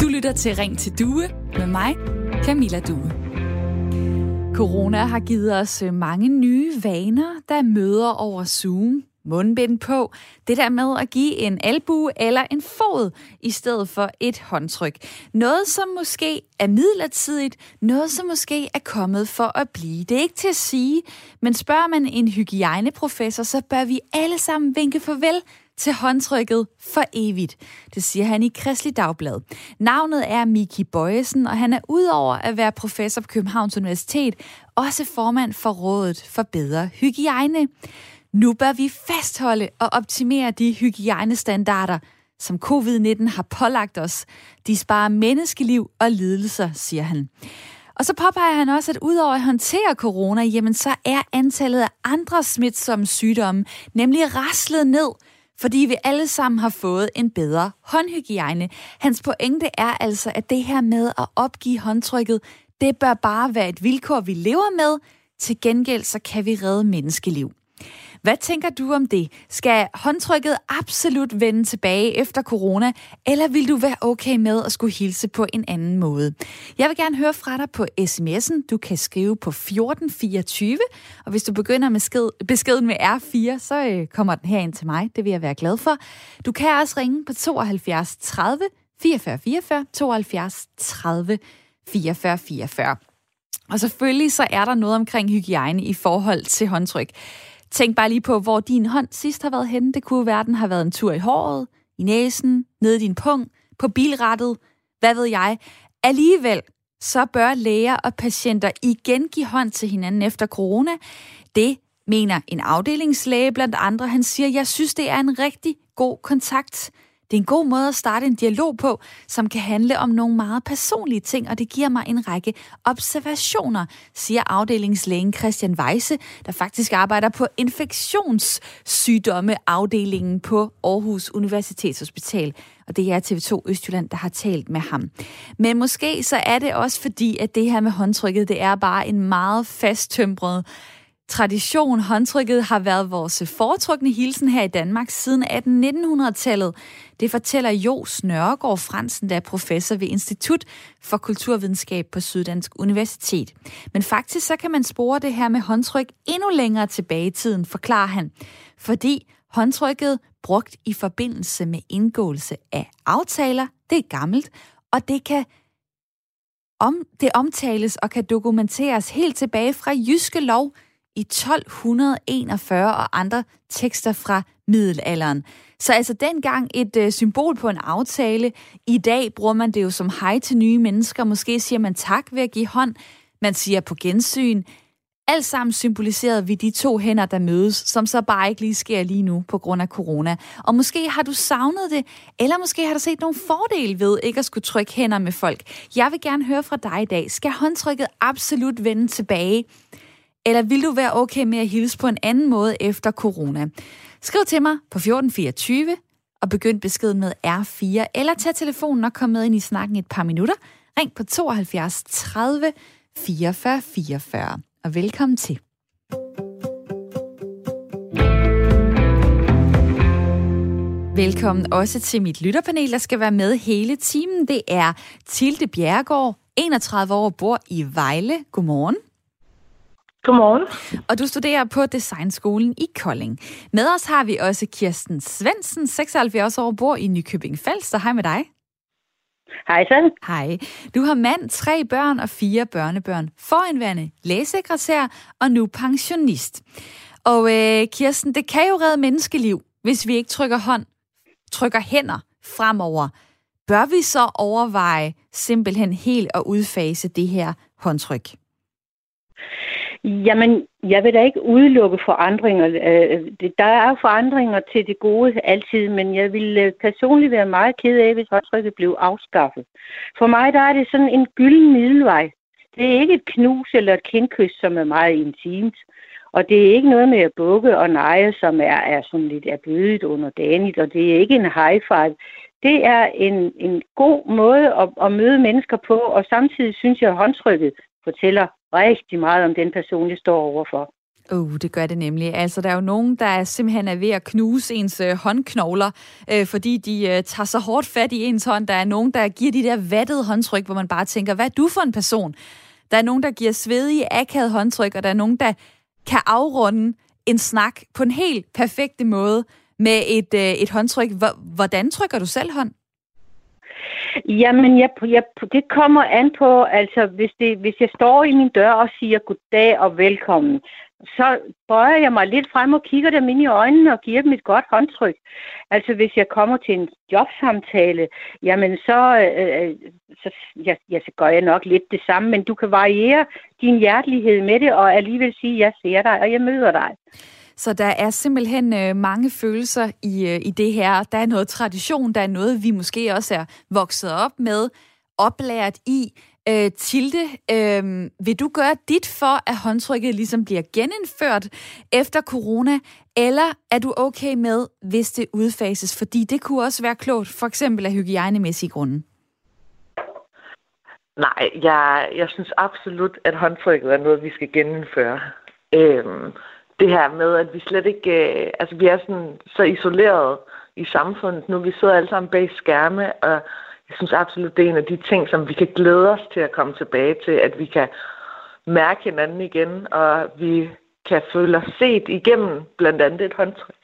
Du lytter til Ring til Due med mig, Camilla Due. Corona har givet os øh, mange nye vaner, der møder over Zoom, mundbind på, det der med at give en albu eller en fod i stedet for et håndtryk. Noget, som måske er midlertidigt, noget, som måske er kommet for at blive. Det er ikke til at sige, men spørger man en hygiejneprofessor, så bør vi alle sammen vinke farvel til håndtrykket for evigt. Det siger han i Kristelig Dagblad. Navnet er Miki Bøjesen, og han er udover at være professor på Københavns Universitet, også formand for Rådet for Bedre Hygiejne. Nu bør vi fastholde og optimere de hygiejnestandarder, som covid-19 har pålagt os. De sparer menneskeliv og lidelser, siger han. Og så påpeger han også, at udover at håndtere corona, jamen så er antallet af andre smitsomme sygdomme nemlig raslet ned, fordi vi alle sammen har fået en bedre håndhygiejne. Hans pointe er altså, at det her med at opgive håndtrykket, det bør bare være et vilkår, vi lever med. Til gengæld så kan vi redde menneskeliv. Hvad tænker du om det? Skal håndtrykket absolut vende tilbage efter corona, eller vil du være okay med at skulle hilse på en anden måde? Jeg vil gerne høre fra dig på sms'en. Du kan skrive på 1424, og hvis du begynder med beskeden med R4, så øh, kommer den her ind til mig. Det vil jeg være glad for. Du kan også ringe på 72 30 44 44, 72 30 44 44. Og selvfølgelig så er der noget omkring hygiejne i forhold til håndtryk. Tænk bare lige på, hvor din hånd sidst har været henne. Det kunne være, den har været en tur i håret, i næsen, nede i din pung, på bilrettet, hvad ved jeg. Alligevel, så bør læger og patienter igen give hånd til hinanden efter corona. Det mener en afdelingslæge blandt andre. Han siger, jeg synes, det er en rigtig god kontakt. Det er en god måde at starte en dialog på, som kan handle om nogle meget personlige ting, og det giver mig en række observationer, siger afdelingslægen Christian Weisse, der faktisk arbejder på infektionssygdommeafdelingen på Aarhus Universitetshospital. Og det er TV2 Østjylland, der har talt med ham. Men måske så er det også fordi, at det her med håndtrykket, det er bare en meget fasttømret tradition. Håndtrykket har været vores foretrukne hilsen her i Danmark siden 1800-tallet. Det fortæller Jo Snørgaard Fransen, der er professor ved Institut for Kulturvidenskab på Syddansk Universitet. Men faktisk så kan man spore det her med håndtryk endnu længere tilbage i tiden, forklarer han. Fordi håndtrykket brugt i forbindelse med indgåelse af aftaler, det er gammelt, og det kan om, det omtales og kan dokumenteres helt tilbage fra jyske lov i 1241 og andre tekster fra middelalderen. Så altså dengang et øh, symbol på en aftale. I dag bruger man det jo som hej til nye mennesker. Måske siger man tak ved at give hånd. Man siger på gensyn. Alt sammen symboliseret ved de to hænder, der mødes, som så bare ikke lige sker lige nu på grund af corona. Og måske har du savnet det, eller måske har du set nogle fordele ved ikke at skulle trykke hænder med folk. Jeg vil gerne høre fra dig i dag. Skal håndtrykket absolut vende tilbage? Eller vil du være okay med at hilse på en anden måde efter corona? Skriv til mig på 1424 og begynd beskeden med R4, eller tag telefonen og kom med ind i snakken et par minutter. Ring på 72 30 44 44. Og velkommen til. Velkommen også til mit lytterpanel, der skal være med hele timen. Det er Tilde Bjergård, 31 år, bor i Vejle. Godmorgen. Godmorgen. Og du studerer på Designskolen i Kolding. Med os har vi også Kirsten Svensen, 76 år, bor i Nykøbing Falster. Hej med dig. Hej så. Hej. Du har mand, tre børn og fire børnebørn. Foranværende lægesekretær og nu pensionist. Og øh, Kirsten, det kan jo redde menneskeliv, hvis vi ikke trykker hånd, trykker hænder fremover. Bør vi så overveje simpelthen helt at udfase det her håndtryk? Jamen, jeg vil da ikke udelukke forandringer. Øh, der er forandringer til det gode altid, men jeg vil øh, personligt være meget ked af, hvis håndtrykket blev afskaffet. For mig der er det sådan en gylden middelvej. Det er ikke et knus eller et kindkys, som er meget intimt. Og det er ikke noget med at bukke og neje, som er, er sådan lidt erbødigt underdanigt, og det er ikke en high five. Det er en, en god måde at, at møde mennesker på, og samtidig synes jeg, at håndtrykket fortæller rigtig meget om den person, jeg står overfor. Uh, det gør det nemlig. Altså, der er jo nogen, der simpelthen er ved at knuse ens øh, håndknogler, øh, fordi de øh, tager så hårdt fat i ens hånd. Der er nogen, der giver de der vattede håndtryk, hvor man bare tænker, hvad er du for en person? Der er nogen, der giver svedige, akavede håndtryk, og der er nogen, der kan afrunde en snak på en helt perfekte måde med et, øh, et håndtryk. Hvordan trykker du selv hånd? Jamen, jeg, jeg, det kommer an på, altså hvis, det, hvis jeg står i min dør og siger goddag og velkommen, så bøjer jeg mig lidt frem og kigger dem ind i øjnene og giver dem et godt håndtryk. Altså hvis jeg kommer til en jobsamtale, jamen så, øh, øh så, ja, ja, så gør jeg nok lidt det samme, men du kan variere din hjertelighed med det og alligevel sige, jeg ser dig og jeg møder dig. Så der er simpelthen øh, mange følelser i, øh, i det her. Der er noget tradition, der er noget, vi måske også er vokset op med, oplært i. Øh, Tilde, øh, vil du gøre dit for, at håndtrykket ligesom bliver genindført efter corona, eller er du okay med, hvis det udfases? Fordi det kunne også være klogt, for eksempel af hygiejnemæssige grunde. Nej, jeg, jeg synes absolut, at håndtrykket er noget, vi skal genindføre. Øhm, det her med, at vi slet ikke, øh, altså vi er sådan så isoleret i samfundet nu. Vi sidder alle sammen bag skærme, og jeg synes absolut, det er en af de ting, som vi kan glæde os til at komme tilbage til, at vi kan mærke hinanden igen, og vi kan føle os set igennem blandt andet et håndtryk.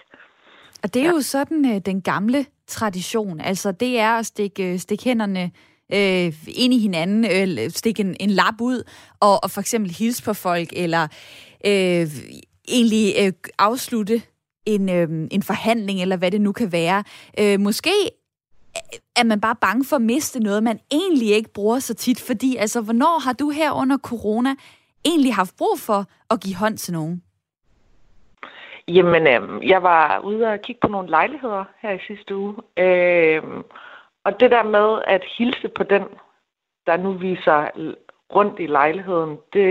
Og det er ja. jo sådan øh, den gamle tradition. Altså det er at stikke, stikke hænderne øh, ind i hinanden, øh, stikke en, en lap ud, og, og for eksempel hilse på folk, eller øh, egentlig øh, afslutte en, øh, en forhandling, eller hvad det nu kan være. Øh, måske øh, er man bare bange for at miste noget, man egentlig ikke bruger så tit, fordi altså, hvornår har du her under corona egentlig haft brug for at give hånd til nogen? Jamen, øh, jeg var ude og kigge på nogle lejligheder her i sidste uge, øh, og det der med at hilse på den, der nu viser rundt i lejligheden, det,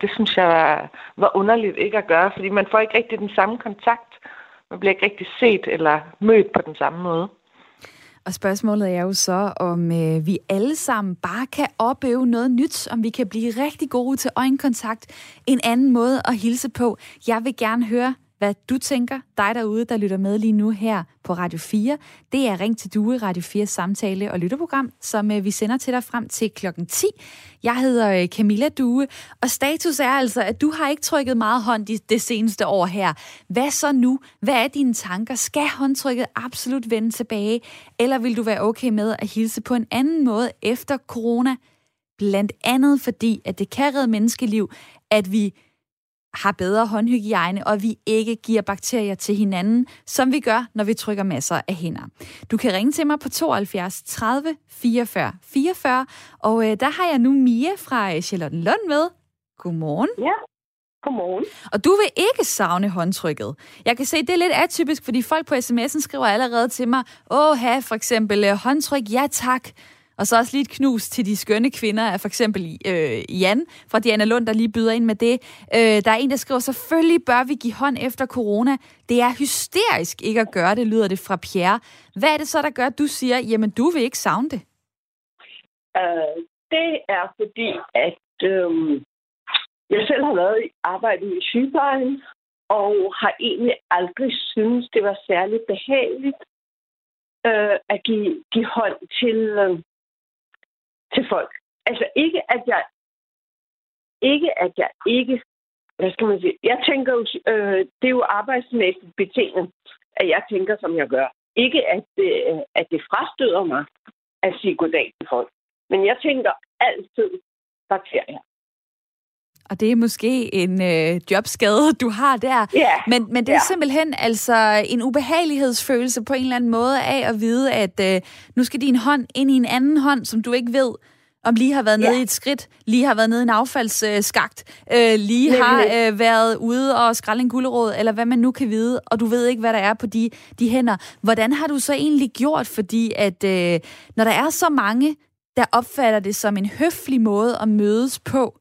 det synes jeg var var underligt ikke at gøre, fordi man får ikke rigtig den samme kontakt. Man bliver ikke rigtig set eller mødt på den samme måde. Og spørgsmålet er jo så, om øh, vi alle sammen bare kan opøve noget nyt, om vi kan blive rigtig gode til øjenkontakt, en anden måde at hilse på. Jeg vil gerne høre hvad du tænker, dig derude, der lytter med lige nu her på Radio 4. Det er Ring til Due, Radio 4 samtale- og lytterprogram, som øh, vi sender til dig frem til klokken 10. Jeg hedder øh, Camilla Due, og status er altså, at du har ikke trykket meget hånd det, det seneste år her. Hvad så nu? Hvad er dine tanker? Skal håndtrykket absolut vende tilbage? Eller vil du være okay med at hilse på en anden måde efter corona? Blandt andet fordi, at det kan redde menneskeliv, at vi har bedre håndhygiejne, og vi ikke giver bakterier til hinanden, som vi gør, når vi trykker masser af hænder. Du kan ringe til mig på 72 30 44 44, og øh, der har jeg nu Mia fra øh, Charlottenlund med. Godmorgen. Ja, Godmorgen. Og du vil ikke savne håndtrykket. Jeg kan se, det er lidt atypisk, fordi folk på sms'en skriver allerede til mig, åh, for eksempel øh, håndtryk, ja tak. Og så også lige et knus til de skønne kvinder af for eksempel øh, Jan fra Diana Lund, der lige byder ind med det. Øh, der er en, der skriver, selvfølgelig bør vi give hånd efter corona. Det er hysterisk ikke at gøre det, lyder det fra Pierre. Hvad er det så, der gør, at du siger, jamen du vil ikke savne det? Uh, det er fordi, at øh, jeg selv har været i arbejde i sygeplejen, og har egentlig aldrig synes det var særlig behageligt øh, at give, give hånd til, øh, til folk. Altså ikke, at jeg ikke, at jeg ikke, hvad skal man sige, jeg tænker jo, øh, det er jo arbejdsmæssigt betinget, at jeg tænker, som jeg gør. Ikke, at, øh, at det frastøder mig at sige goddag til folk. Men jeg tænker altid bakterier. Og det er måske en øh, jobskade, du har der. Ja. Men, men det er ja. simpelthen altså en ubehagelighedsfølelse på en eller anden måde af at vide, at øh, nu skal din hånd ind i en anden hånd, som du ikke ved, om lige har været ja. nede i et skridt, lige har været nede i en affaldsskagt, øh, lige Nemlig. har øh, været ude og skralde en gulderåd, eller hvad man nu kan vide, og du ved ikke, hvad der er på de, de hænder. Hvordan har du så egentlig gjort? Fordi at øh, når der er så mange, der opfatter det som en høflig måde at mødes på,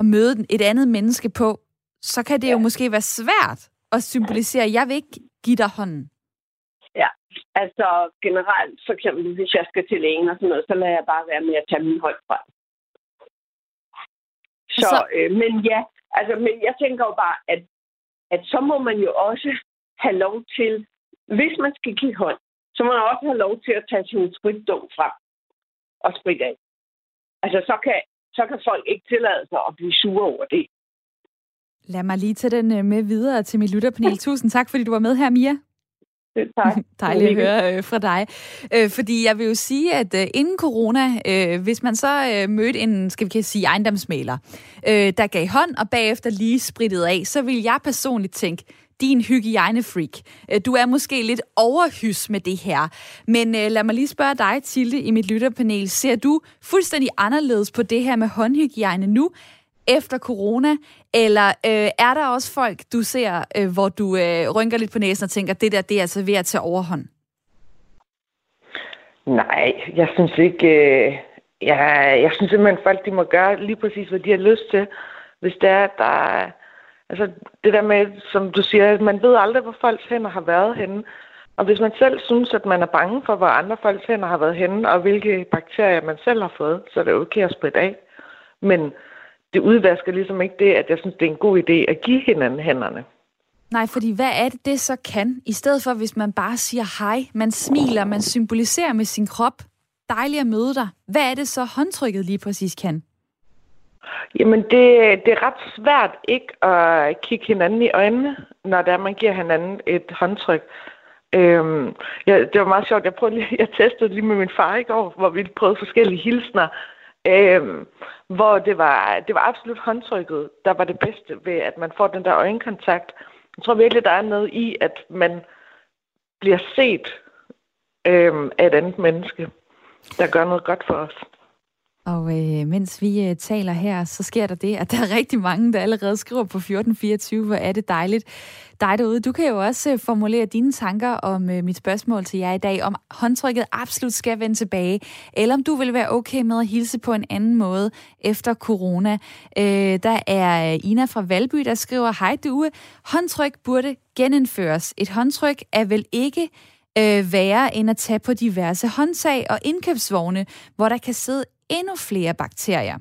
at møde et andet menneske på, så kan det jo måske være svært at symbolisere, jeg vil ikke give dig hånden. Ja, altså generelt, for eksempel hvis jeg skal til lægen og sådan noget, så lader jeg bare være med at tage min hånd fra. Så, så... Øh, men ja, Altså, men jeg tænker jo bare, at, at så må man jo også have lov til, hvis man skal give hånd, så må man også have lov til at tage sin spritdum frem og spritte af. Altså, så kan, så kan folk ikke tillade sig at blive sure over det. Lad mig lige tage den øh, med videre til mit lytterpanel. Tusind tak, fordi du var med her, Mia. Tak. Dejligt at høre øh, fra dig. Øh, fordi jeg vil jo sige, at øh, inden corona, øh, hvis man så øh, mødte en, skal vi kan sige, ejendomsmaler, øh, der gav hånd og bagefter lige sprittede af, så vil jeg personligt tænke, din hygiejnefreak. Øh, du er måske lidt overhys med det her. Men øh, lad mig lige spørge dig, Tilde, i mit lytterpanel. Ser du fuldstændig anderledes på det her med håndhygiejne nu, efter corona? Eller øh, er der også folk, du ser, øh, hvor du øh, rynker lidt på næsen og tænker, det der, det er altså ved at tage overhånd? Nej, jeg synes ikke... Øh, jeg, jeg synes simpelthen, folk de må gøre lige præcis, hvad de har lyst til. Hvis det er, der Altså det der med, som du siger, at man ved aldrig, hvor folks hænder har været henne. Og hvis man selv synes, at man er bange for, hvor andre folks hænder har været henne, og hvilke bakterier man selv har fået, så er det okay at spritte af. Men det udvasker ligesom ikke det, at jeg synes, det er en god idé at give hinanden hænderne. Nej, fordi hvad er det, det så kan? I stedet for, hvis man bare siger hej, man smiler, man symboliserer med sin krop, dejligt at møde dig. Hvad er det så håndtrykket lige præcis kan? Jamen, det, det er ret svært ikke at kigge hinanden i øjnene, når der man giver hinanden et håndtryk. Øhm, ja, det var meget sjovt. Jeg, prøvede lige, jeg testede lige med min far i går, hvor vi prøvede forskellige hilsner. Øhm, hvor det var, det var absolut håndtrykket, der var det bedste ved, at man får den der øjenkontakt. Jeg tror virkelig, der er noget i, at man bliver set øhm, af et andet menneske, der gør noget godt for os. Og øh, mens vi øh, taler her, så sker der det, at der er rigtig mange, der allerede skriver på 1424, hvor er det dejligt. Dig derude, du kan jo også øh, formulere dine tanker om øh, mit spørgsmål til jer i dag, om håndtrykket absolut skal vende tilbage, eller om du vil være okay med at hilse på en anden måde efter corona. Øh, der er øh, Ina fra Valby, der skriver, Hej Due, håndtryk burde genindføres. Et håndtryk er vel ikke øh, værre end at tage på diverse håndtag og indkøbsvogne, hvor der kan sidde endnu flere bakterier.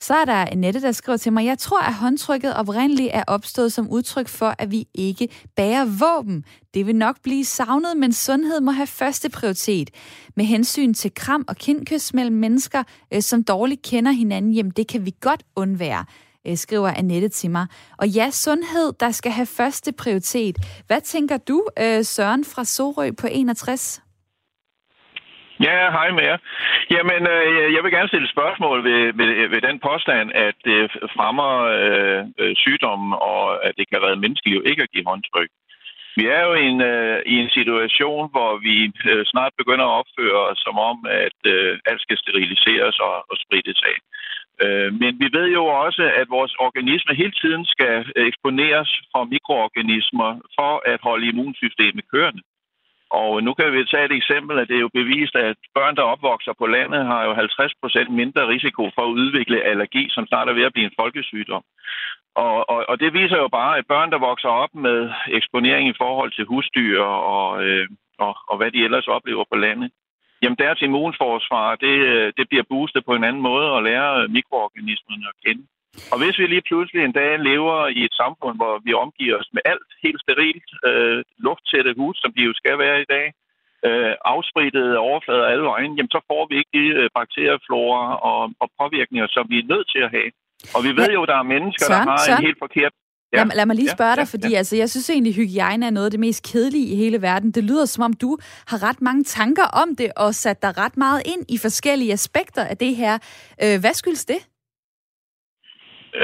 Så er der Annette, der skriver til mig, jeg tror, at håndtrykket oprindeligt er opstået som udtryk for, at vi ikke bærer våben. Det vil nok blive savnet, men sundhed må have første prioritet. Med hensyn til kram og kindkys mellem mennesker, øh, som dårligt kender hinanden, jamen det kan vi godt undvære øh, skriver Annette til mig. Og ja, sundhed, der skal have første prioritet. Hvad tænker du, øh, Søren fra Sorø på 61? Ja, hej med jer. Jamen, øh, jeg vil gerne stille spørgsmål ved, ved, ved den påstand, at det fremmer øh, øh, sygdommen, og at det kan redde menneskeliv ikke at give håndtryk. Vi er jo i en, øh, i en situation, hvor vi øh, snart begynder at opføre os som om, at øh, alt skal steriliseres og, og sprittes af. Øh, men vi ved jo også, at vores organisme hele tiden skal eksponeres for mikroorganismer for at holde immunsystemet kørende. Og nu kan vi tage et eksempel, at det er jo bevist, at børn, der opvokser på landet, har jo 50 procent mindre risiko for at udvikle allergi, som snart er ved at blive en folkesygdom. Og, og, og det viser jo bare, at børn, der vokser op med eksponering i forhold til husdyr og, øh, og, og hvad de ellers oplever på landet, jamen deres immunforsvar, det, øh, det bliver boostet på en anden måde og lærer mikroorganismerne at kende. Og hvis vi lige pludselig en dag lever i et samfund, hvor vi omgiver os med alt helt sterilt, øh, lufttætte hus, som de jo skal være i dag, øh, afsprittede overflader alle vejen, jamen så får vi ikke de øh, bakterieflora og, og påvirkninger, som vi er nødt til at have. Og vi ved ja. jo, at der er mennesker, Søren, der har Søren. en helt forkert Ja. Lad, lad mig lige spørge ja, dig, fordi ja. altså, jeg synes egentlig, hygiejne er noget af det mest kedelige i hele verden. Det lyder som om, du har ret mange tanker om det, og sat dig ret meget ind i forskellige aspekter af det her. Øh, hvad skyldes det?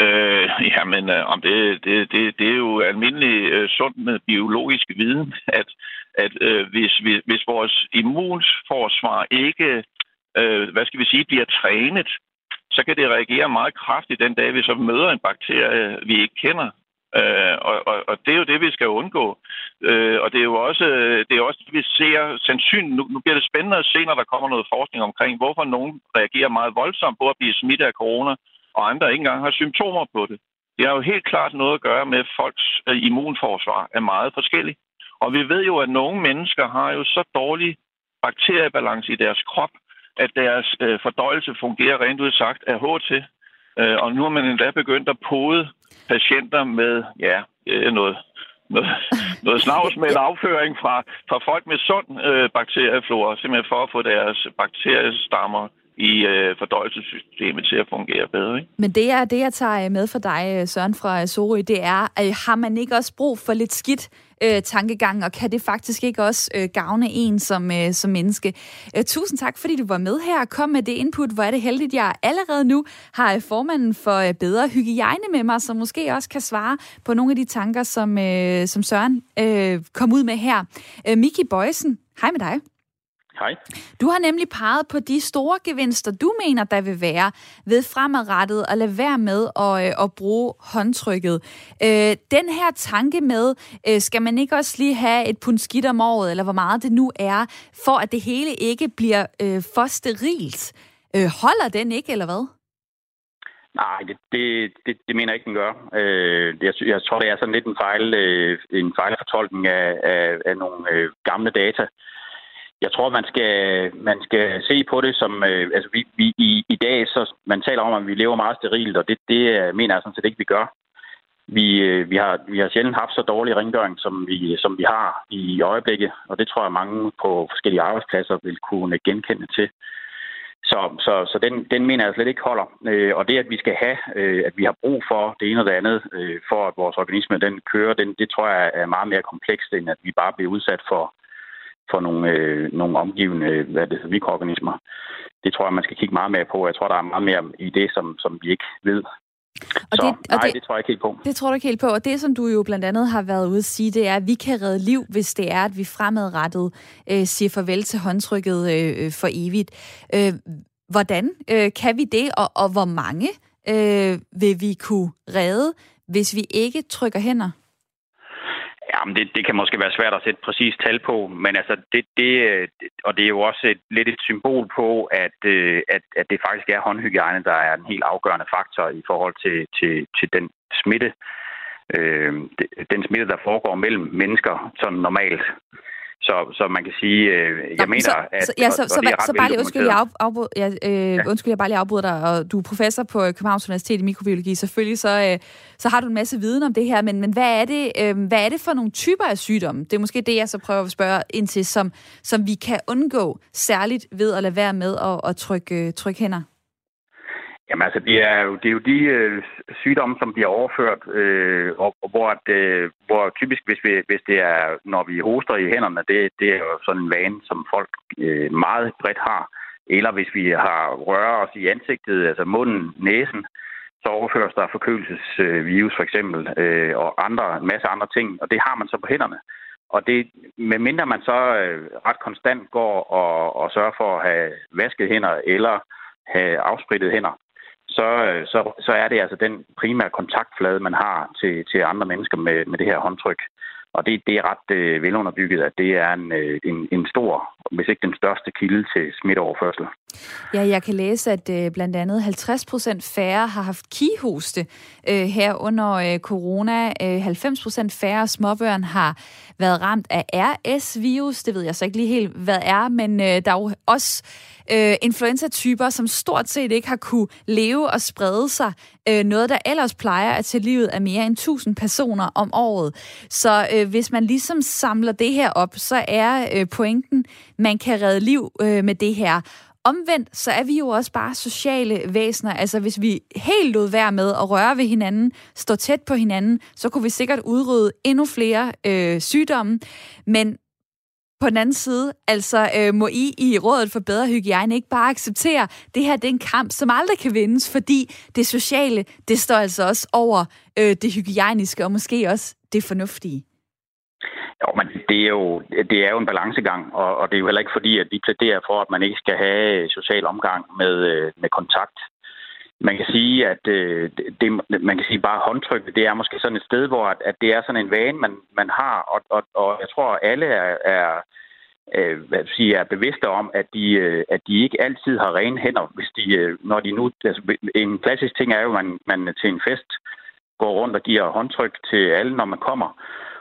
Øh, jamen, øh, om det, det, det, det er jo almindelig øh, sund med biologisk viden, at, at øh, hvis, hvis, hvis vores immunforsvar ikke, øh, hvad skal vi sige, bliver trænet, så kan det reagere meget kraftigt den dag, vi så møder en bakterie, øh, vi ikke kender. Øh, og, og, og det er jo det, vi skal undgå. Øh, og det er jo også øh, det, er også det vi ser sandsynligt. Nu, nu bliver det spændende at se, når der kommer noget forskning omkring, hvorfor nogen reagerer meget voldsomt på at blive smittet af corona, og andre ikke engang har symptomer på det. Det har jo helt klart noget at gøre med, at folks øh, immunforsvar er meget forskelligt. Og vi ved jo, at nogle mennesker har jo så dårlig bakteriebalance i deres krop, at deres øh, fordøjelse fungerer rent ud sagt af HT. Øh, og nu har man endda begyndt at pode patienter med ja, noget, noget, noget snavs med en afføring fra, fra folk med sund øh, bakterieflora, simpelthen for at få deres bakteriestammer i øh, fordøjelsessystemet til at fungere bedre. Ikke? Men det, er, det, jeg tager øh, med for dig, øh, Søren fra øh, Sorø, det er, at har man ikke også brug for lidt skidt øh, tankegang, og kan det faktisk ikke også øh, gavne en som, øh, som menneske? Øh, tusind tak, fordi du var med her og kom med det input. Hvor er det heldigt, jeg allerede nu har formanden for øh, Bedre Hygiejne med mig, som måske også kan svare på nogle af de tanker, som, øh, som Søren øh, kom ud med her. Øh, Miki Bøjsen, hej med dig. Hej. Du har nemlig peget på de store gevinster, du mener, der vil være ved fremadrettet at lade være med at, øh, at bruge håndtrykket. Øh, den her tanke med, øh, skal man ikke også lige have et pund skidt om året, eller hvor meget det nu er, for at det hele ikke bliver øh, for sterilt. Øh, holder den ikke, eller hvad? Nej, det, det, det, det mener jeg ikke, den gør. Øh, jeg, jeg tror, det er sådan lidt en, fejl, øh, en fejlfortolkning af, af, af nogle øh, gamle data jeg tror, man skal, man skal se på det som... Øh, altså, vi, vi, i, i dag, så man taler om, at vi lever meget sterilt, og det, det øh, mener jeg sådan set ikke, vi gør. Vi, øh, vi, har, vi har sjældent haft så dårlig rengøring, som vi, som vi har i øjeblikket, og det tror jeg, mange på forskellige arbejdspladser vil kunne genkende til. Så, så, så den, den mener jeg slet ikke holder. Øh, og det, at vi skal have, øh, at vi har brug for det ene og det andet, øh, for at vores organisme den kører, den, det tror jeg er meget mere komplekst, end at vi bare bliver udsat for for nogle, øh, nogle omgivende hvad det, mikroorganismer. Det tror jeg, man skal kigge meget mere på. Jeg tror, der er meget mere i det, som, som vi ikke ved. Og så, det, og nej, det, det tror jeg ikke helt på. Det tror du ikke helt på. Og det, som du jo blandt andet har været ude at sige, det er, at vi kan redde liv, hvis det er, at vi fremadrettet øh, siger farvel til håndtrykket øh, for evigt. Øh, hvordan øh, kan vi det, og, og hvor mange øh, vil vi kunne redde, hvis vi ikke trykker hænder? Ja, men det, det kan måske være svært at sætte præcis tal på, men altså, det, det, øh, og det er jo også et, lidt et symbol på, at, øh, at, at det faktisk er håndhygiejne, der er en helt afgørende faktor i forhold til, til, til den smitte, øh, den smitte, der foregår mellem mennesker sådan normalt. Så, så man kan sige, øh, jeg Nå, mener, så, at... Så, ja, så, så, så, så bare lige, undskyld, jeg, afbrud, ja, øh, ja. undskyld, jeg bare lige afbryder dig, og du er professor på Københavns Universitet i mikrobiologi. Selvfølgelig så, øh, så har du en masse viden om det her, men, men hvad, er det, øh, hvad er det for nogle typer af sygdomme? Det er måske det, jeg så prøver at spørge ind til, som, som vi kan undgå, særligt ved at lade være med at, at trykke, trykke hænder. Jamen altså, det er jo, det er jo de øh, sygdomme, som bliver overført, øh, og, og hvor, det, øh, hvor typisk, hvis, vi, hvis det er, når vi hoster i hænderne, det, det er jo sådan en vane, som folk øh, meget bredt har. Eller hvis vi har rører os i ansigtet, altså munden, næsen, så overføres der forkølelsesvirus for eksempel, øh, og andre, en masse andre ting, og det har man så på hænderne. Og det, medmindre man så øh, ret konstant går og, og sørger for at have vasket hænder eller have afsprittet hænder, så, øh, så, så er det altså den primære kontaktflade, man har til, til andre mennesker med, med det her håndtryk. Og det, det er ret øh, velunderbygget, at det er en, øh, en, en stor, hvis ikke den største kilde til smitteoverførsel. Ja, jeg kan læse, at øh, blandt andet 50 procent færre har haft kihoste øh, her under øh, corona. Øh, 90 procent færre småbørn har været ramt af RS-virus. Det ved jeg så ikke lige helt, hvad er, men øh, der er jo også øh, influenza-typer, som stort set ikke har kunne leve og sprede sig. Øh, noget, der ellers plejer at tage livet af mere end 1000 personer om året. Så øh, hvis man ligesom samler det her op, så er øh, pointen, man kan redde liv øh, med det her. Omvendt, så er vi jo også bare sociale væsener. Altså, hvis vi helt lod være med at røre ved hinanden, stå tæt på hinanden, så kunne vi sikkert udrydde endnu flere øh, sygdomme. Men på den anden side, altså øh, må I i Rådet for Bedre Hygiejne ikke bare acceptere, det her det er en kamp, som aldrig kan vindes, fordi det sociale, det står altså også over øh, det hygiejniske og måske også det fornuftige. Jo, men det er jo, det er jo en balancegang, og, og det er jo heller ikke fordi, at vi plæderer for, at man ikke skal have social omgang med, øh, med kontakt. Man kan sige, at øh, det, man kan sige bare håndtryk, det er måske sådan et sted, hvor at, at det er sådan en vane, man, man har, og, og, og jeg tror, alle er, er øh, hvad sige, er bevidste om, at de, øh, at de ikke altid har rene hænder, hvis de, øh, når de nu... Altså, en klassisk ting er jo, at man, man til en fest går rundt og giver håndtryk til alle, når man kommer.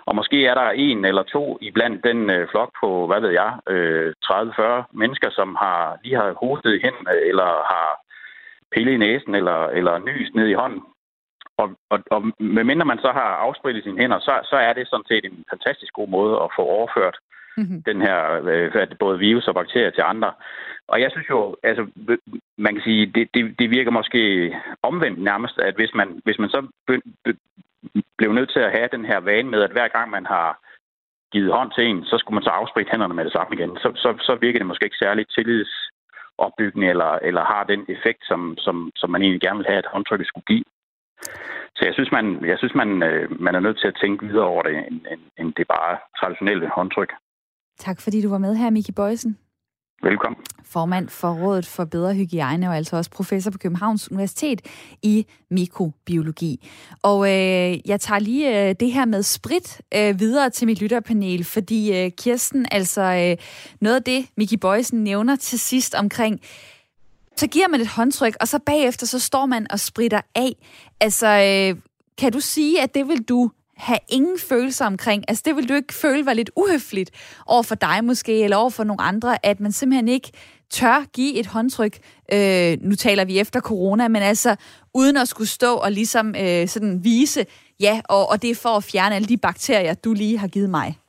Og måske er der en eller to i blandt den øh, flok på, hvad ved jeg, øh, 30-40 mennesker, som har lige har hostet hen eller har pille i næsen eller, eller nys ned i hånden. Og, og, og medmindre man så har afsprittet sine hænder, så, så er det sådan set en fantastisk god måde at få overført mm-hmm. den her øh, både virus og bakterier til andre. Og jeg synes jo, altså, man kan sige, det, det, det virker måske omvendt nærmest, at hvis man, hvis man så blev nødt til at have den her vane med, at hver gang man har givet hånd til en, så skulle man så afspritte hænderne med det samme igen. Så, så, så virker det måske ikke særligt tillidsopbyggende, eller, eller har den effekt, som, som, som man egentlig gerne vil have, at håndtrykket skulle give. Så jeg synes, man, jeg synes man, øh, man er nødt til at tænke videre over det, end, end, end det bare traditionelle håndtryk. Tak fordi du var med her, Miki Bøjsen. Velkommen. Formand for Rådet for Bedre Hygiejne og altså også professor på Københavns Universitet i mikrobiologi. Og øh, jeg tager lige øh, det her med sprit øh, videre til mit lytterpanel, fordi øh, Kirsten, altså øh, noget af det, Miki Bøjsen nævner til sidst omkring, så giver man et håndtryk, og så bagefter så står man og spritter af. Altså, øh, kan du sige, at det vil du have ingen følelser omkring. Altså det vil du ikke føle var lidt uhøfligt over for dig måske, eller over for nogle andre, at man simpelthen ikke tør give et håndtryk. Øh, nu taler vi efter corona, men altså uden at skulle stå og ligesom øh, sådan vise, ja, og, og det er for at fjerne alle de bakterier, du lige har givet mig.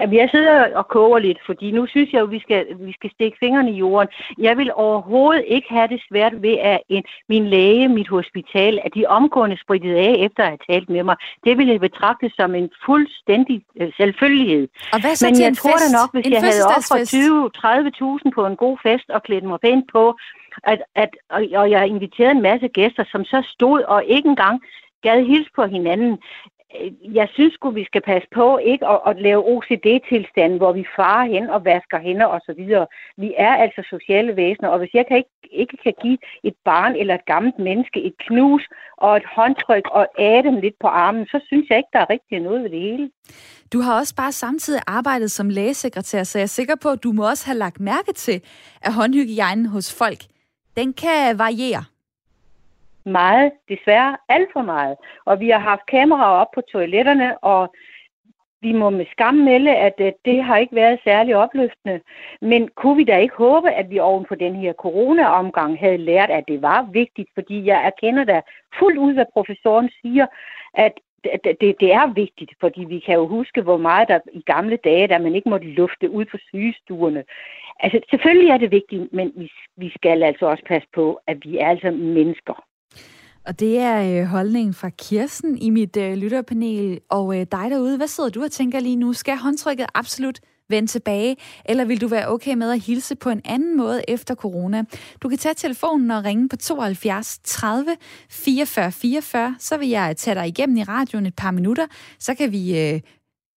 Jamen, jeg sidder og koger lidt, fordi nu synes jeg jo, at vi skal, vi skal stikke fingrene i jorden. Jeg vil overhovedet ikke have det svært ved, at en, min læge, mit hospital, at de omgående sprittede af efter at have talt med mig. Det vil jeg betragte som en fuldstændig øh, selvfølgelighed. Og hvad så Men til jeg en tror fest? da nok, hvis en jeg havde offret 20-30.000 på en god fest og klædt mig pænt på, at, at, og, og jeg inviterede en masse gæster, som så stod og ikke engang gad hilse på hinanden. Øh, jeg synes sgu, vi skal passe på ikke at, at lave OCD-tilstand, hvor vi farer hen og vasker hænder og så videre. Vi er altså sociale væsener, og hvis jeg kan ikke, ikke kan give et barn eller et gammelt menneske et knus og et håndtryk og æde dem lidt på armen, så synes jeg ikke, der er rigtig noget ved det hele. Du har også bare samtidig arbejdet som lægesekretær, så jeg er sikker på, at du må også have lagt mærke til, at håndhygiejnen hos folk, den kan variere. Meget, desværre alt for meget. Og vi har haft kameraer op på toiletterne, og vi må med skam melde, at øh, det har ikke været særlig opløftende. Men kunne vi da ikke håbe, at vi oven på den her corona-omgang havde lært, at det var vigtigt, fordi jeg erkender da fuldt ud, hvad professoren siger, at det, det er vigtigt, fordi vi kan jo huske, hvor meget der i gamle dage, da man ikke måtte lufte ud på sygestuerne. Altså, selvfølgelig er det vigtigt, men vi, vi skal altså også passe på, at vi er altså mennesker. Og det er øh, holdningen fra Kirsten i mit øh, lytterpanel. Og øh, dig derude, hvad sidder du og tænker lige nu? Skal håndtrykket absolut vende tilbage, eller vil du være okay med at hilse på en anden måde efter corona? Du kan tage telefonen og ringe på 72 30 44 44, så vil jeg tage dig igennem i radioen et par minutter, så kan vi øh,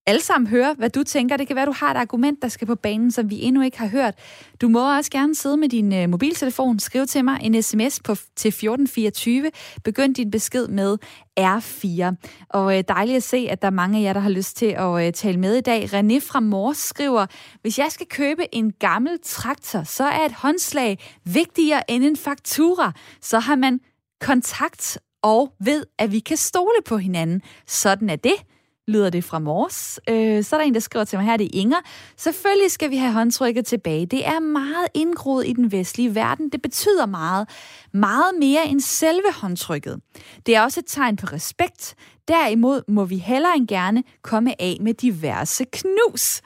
alle sammen høre, hvad du tænker. Det kan være, du har et argument, der skal på banen, som vi endnu ikke har hørt. Du må også gerne sidde med din øh, mobiltelefon, skriv til mig en sms på, til 1424. Begynd din besked med R4. Og øh, dejligt at se, at der er mange af jer, der har lyst til at øh, tale med i dag. René fra Mors skriver, hvis jeg skal købe en gammel traktor, så er et håndslag vigtigere end en faktura. Så har man kontakt og ved, at vi kan stole på hinanden. Sådan er det lyder det fra Mors. Øh, så er der en, der skriver til mig her, det er Inger. Selvfølgelig skal vi have håndtrykket tilbage. Det er meget indgroet i den vestlige verden. Det betyder meget. Meget mere end selve håndtrykket. Det er også et tegn på respekt. Derimod må vi hellere end gerne komme af med diverse knus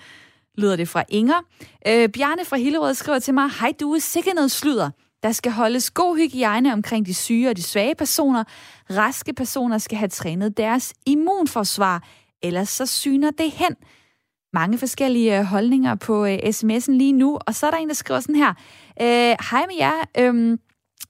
lyder det fra Inger. Øh, Bjarne fra Hillerød skriver til mig, hej du er sikkert noget sludder. Der skal holdes god hygiejne omkring de syge og de svage personer. Raske personer skal have trænet deres immunforsvar ellers så syner det hen. Mange forskellige øh, holdninger på øh, sms'en lige nu, og så er der en, der skriver sådan her. Øh, Hej med jer, øhm,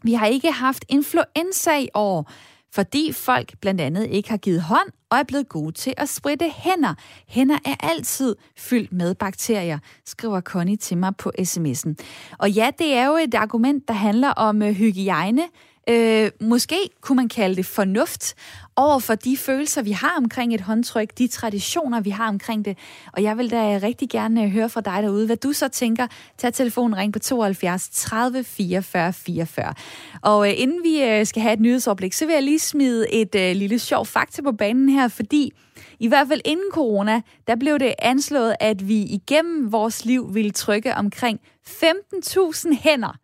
vi har ikke haft influenza i år, fordi folk blandt andet ikke har givet hånd og er blevet gode til at spritte hænder. Hænder er altid fyldt med bakterier, skriver Connie til mig på sms'en. Og ja, det er jo et argument, der handler om øh, hygiejne, Øh, måske kunne man kalde det fornuft over for de følelser, vi har omkring et håndtryk, de traditioner, vi har omkring det. Og jeg vil da rigtig gerne øh, høre fra dig derude, hvad du så tænker. Tag telefonen, ring på 72 30 44 44. Og øh, inden vi øh, skal have et nyhedsoverblik, så vil jeg lige smide et øh, lille sjov fakta på banen her, fordi i hvert fald inden corona, der blev det anslået, at vi igennem vores liv ville trykke omkring 15.000 hænder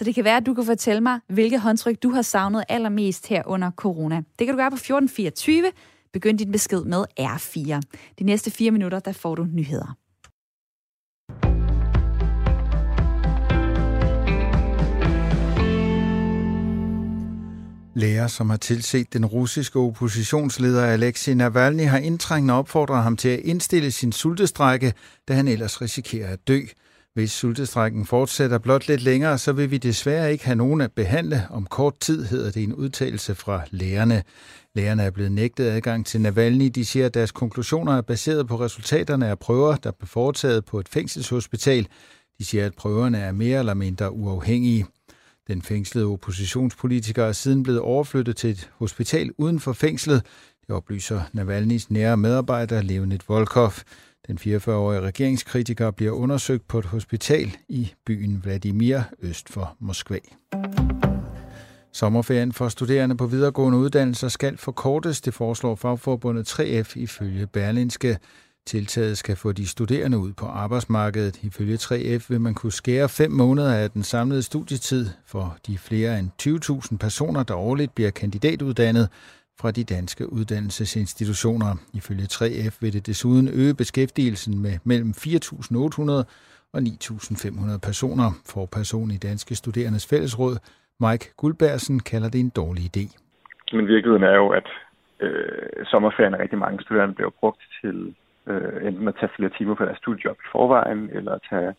så det kan være, at du kan fortælle mig, hvilke håndtryk du har savnet allermest her under corona. Det kan du gøre på 1424. Begynd din besked med R4. De næste fire minutter, der får du nyheder. Læger, som har tilset den russiske oppositionsleder Alexei Navalny, har indtrængende opfordret ham til at indstille sin sultestrække, da han ellers risikerer at dø. Hvis sultestrækken fortsætter blot lidt længere, så vil vi desværre ikke have nogen at behandle. Om kort tid hedder det en udtalelse fra lægerne. Lægerne er blevet nægtet adgang til Navalny. De siger, at deres konklusioner er baseret på resultaterne af prøver, der blev foretaget på et fængselshospital. De siger, at prøverne er mere eller mindre uafhængige. Den fængslede oppositionspolitiker er siden blevet overflyttet til et hospital uden for fængslet. Det oplyser Navalnys nære medarbejder Leonid Volkov. Den 44-årige regeringskritiker bliver undersøgt på et hospital i byen Vladimir øst for Moskva. Sommerferien for studerende på videregående uddannelser skal forkortes, det foreslår fagforbundet 3F ifølge Berlinske. Tiltaget skal få de studerende ud på arbejdsmarkedet. Ifølge 3F vil man kunne skære fem måneder af den samlede studietid for de flere end 20.000 personer, der årligt bliver kandidatuddannet fra de danske uddannelsesinstitutioner. Ifølge 3F vil det desuden øge beskæftigelsen med mellem 4.800 og 9.500 personer. For person i Danske Studerendes Fællesråd, Mike Guldbergsen, kalder det en dårlig idé. Men virkeligheden er jo, at øh, sommerferien rigtig mange studerende bliver brugt til øh, enten at tage flere timer på deres studiejob i forvejen, eller at tage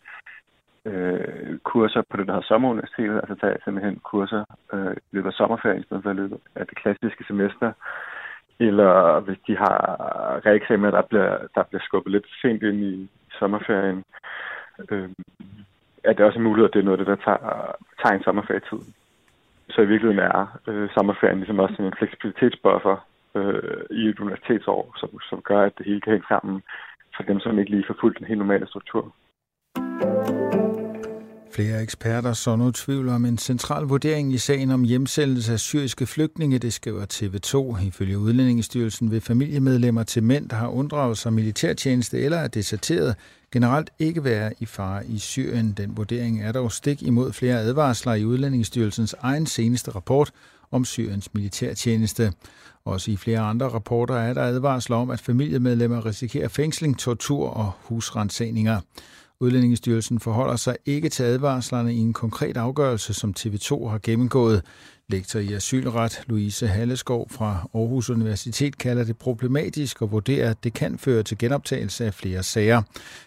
øh, kurser på det, der hedder sommeruniversitetet, altså tage simpelthen kurser øh, i løbet af sommerferien, i stedet for i løbet af det klassiske semester. Eller hvis de har reeksamen, der bliver, der bliver skubbet lidt sent ind i sommerferien, øh, er det også en mulighed, at det er noget det, der tager, tager en sommerferietid. Så i virkeligheden er øh, sommerferien ligesom også en fleksibilitetsbuffer øh, i et universitetsår, som, som gør, at det hele kan hænge sammen for dem, som ikke lige får fuldt den helt normale struktur. Flere eksperter så nu tvivl om en central vurdering i sagen om hjemsendelse af syriske flygtninge, det skriver TV2. Ifølge Udlændingestyrelsen vil familiemedlemmer til mænd, der har unddraget sig militærtjeneste eller er deserteret, generelt ikke være i fare i Syrien. Den vurdering er dog stik imod flere advarsler i Udlændingestyrelsens egen seneste rapport om Syriens militærtjeneste. Også i flere andre rapporter er der advarsler om, at familiemedlemmer risikerer fængsling, tortur og husrensagninger. Udlændingestyrelsen forholder sig ikke til advarslerne i en konkret afgørelse, som TV2 har gennemgået. Lektor i asylret Louise Halleskov fra Aarhus Universitet kalder det problematisk og vurderer, at det kan føre til genoptagelse af flere sager.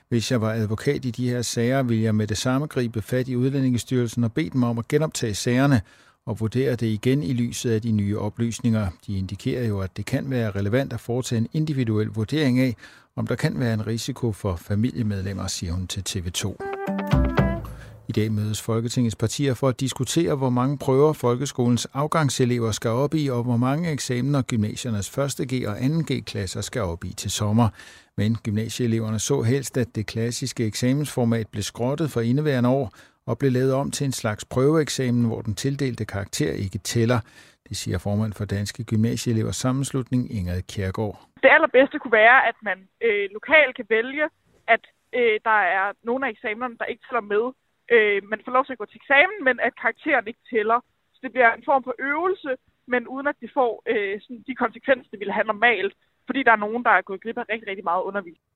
Hvis jeg var advokat i de her sager, ville jeg med det samme gribe fat i Udlændingestyrelsen og bede dem om at genoptage sagerne, og vurderer det igen i lyset af de nye oplysninger. De indikerer jo, at det kan være relevant at foretage en individuel vurdering af, om der kan være en risiko for familiemedlemmer, siger hun til TV2. I dag mødes Folketingets partier for at diskutere, hvor mange prøver folkeskolens afgangselever skal op i, og hvor mange eksamener gymnasiernes 1.G og 2.G-klasser skal op i til sommer. Men gymnasieeleverne så helst, at det klassiske eksamensformat blev skrottet for indeværende år, og blev lavet om til en slags prøveeksamen, hvor den tildelte karakter ikke tæller. Det siger formand for Danske Gymnasieelevers Sammenslutning, Ingrid Kjærgaard. Det allerbedste kunne være, at man øh, lokalt kan vælge, at øh, der er nogle af eksamenerne, der ikke tæller med. Øh, man får lov til at gå til eksamen, men at karakteren ikke tæller. Så det bliver en form for øvelse, men uden at de får øh, sådan de konsekvenser, det ville have normalt, fordi der er nogen, der er gået glip af rigtig, rigtig meget undervisning.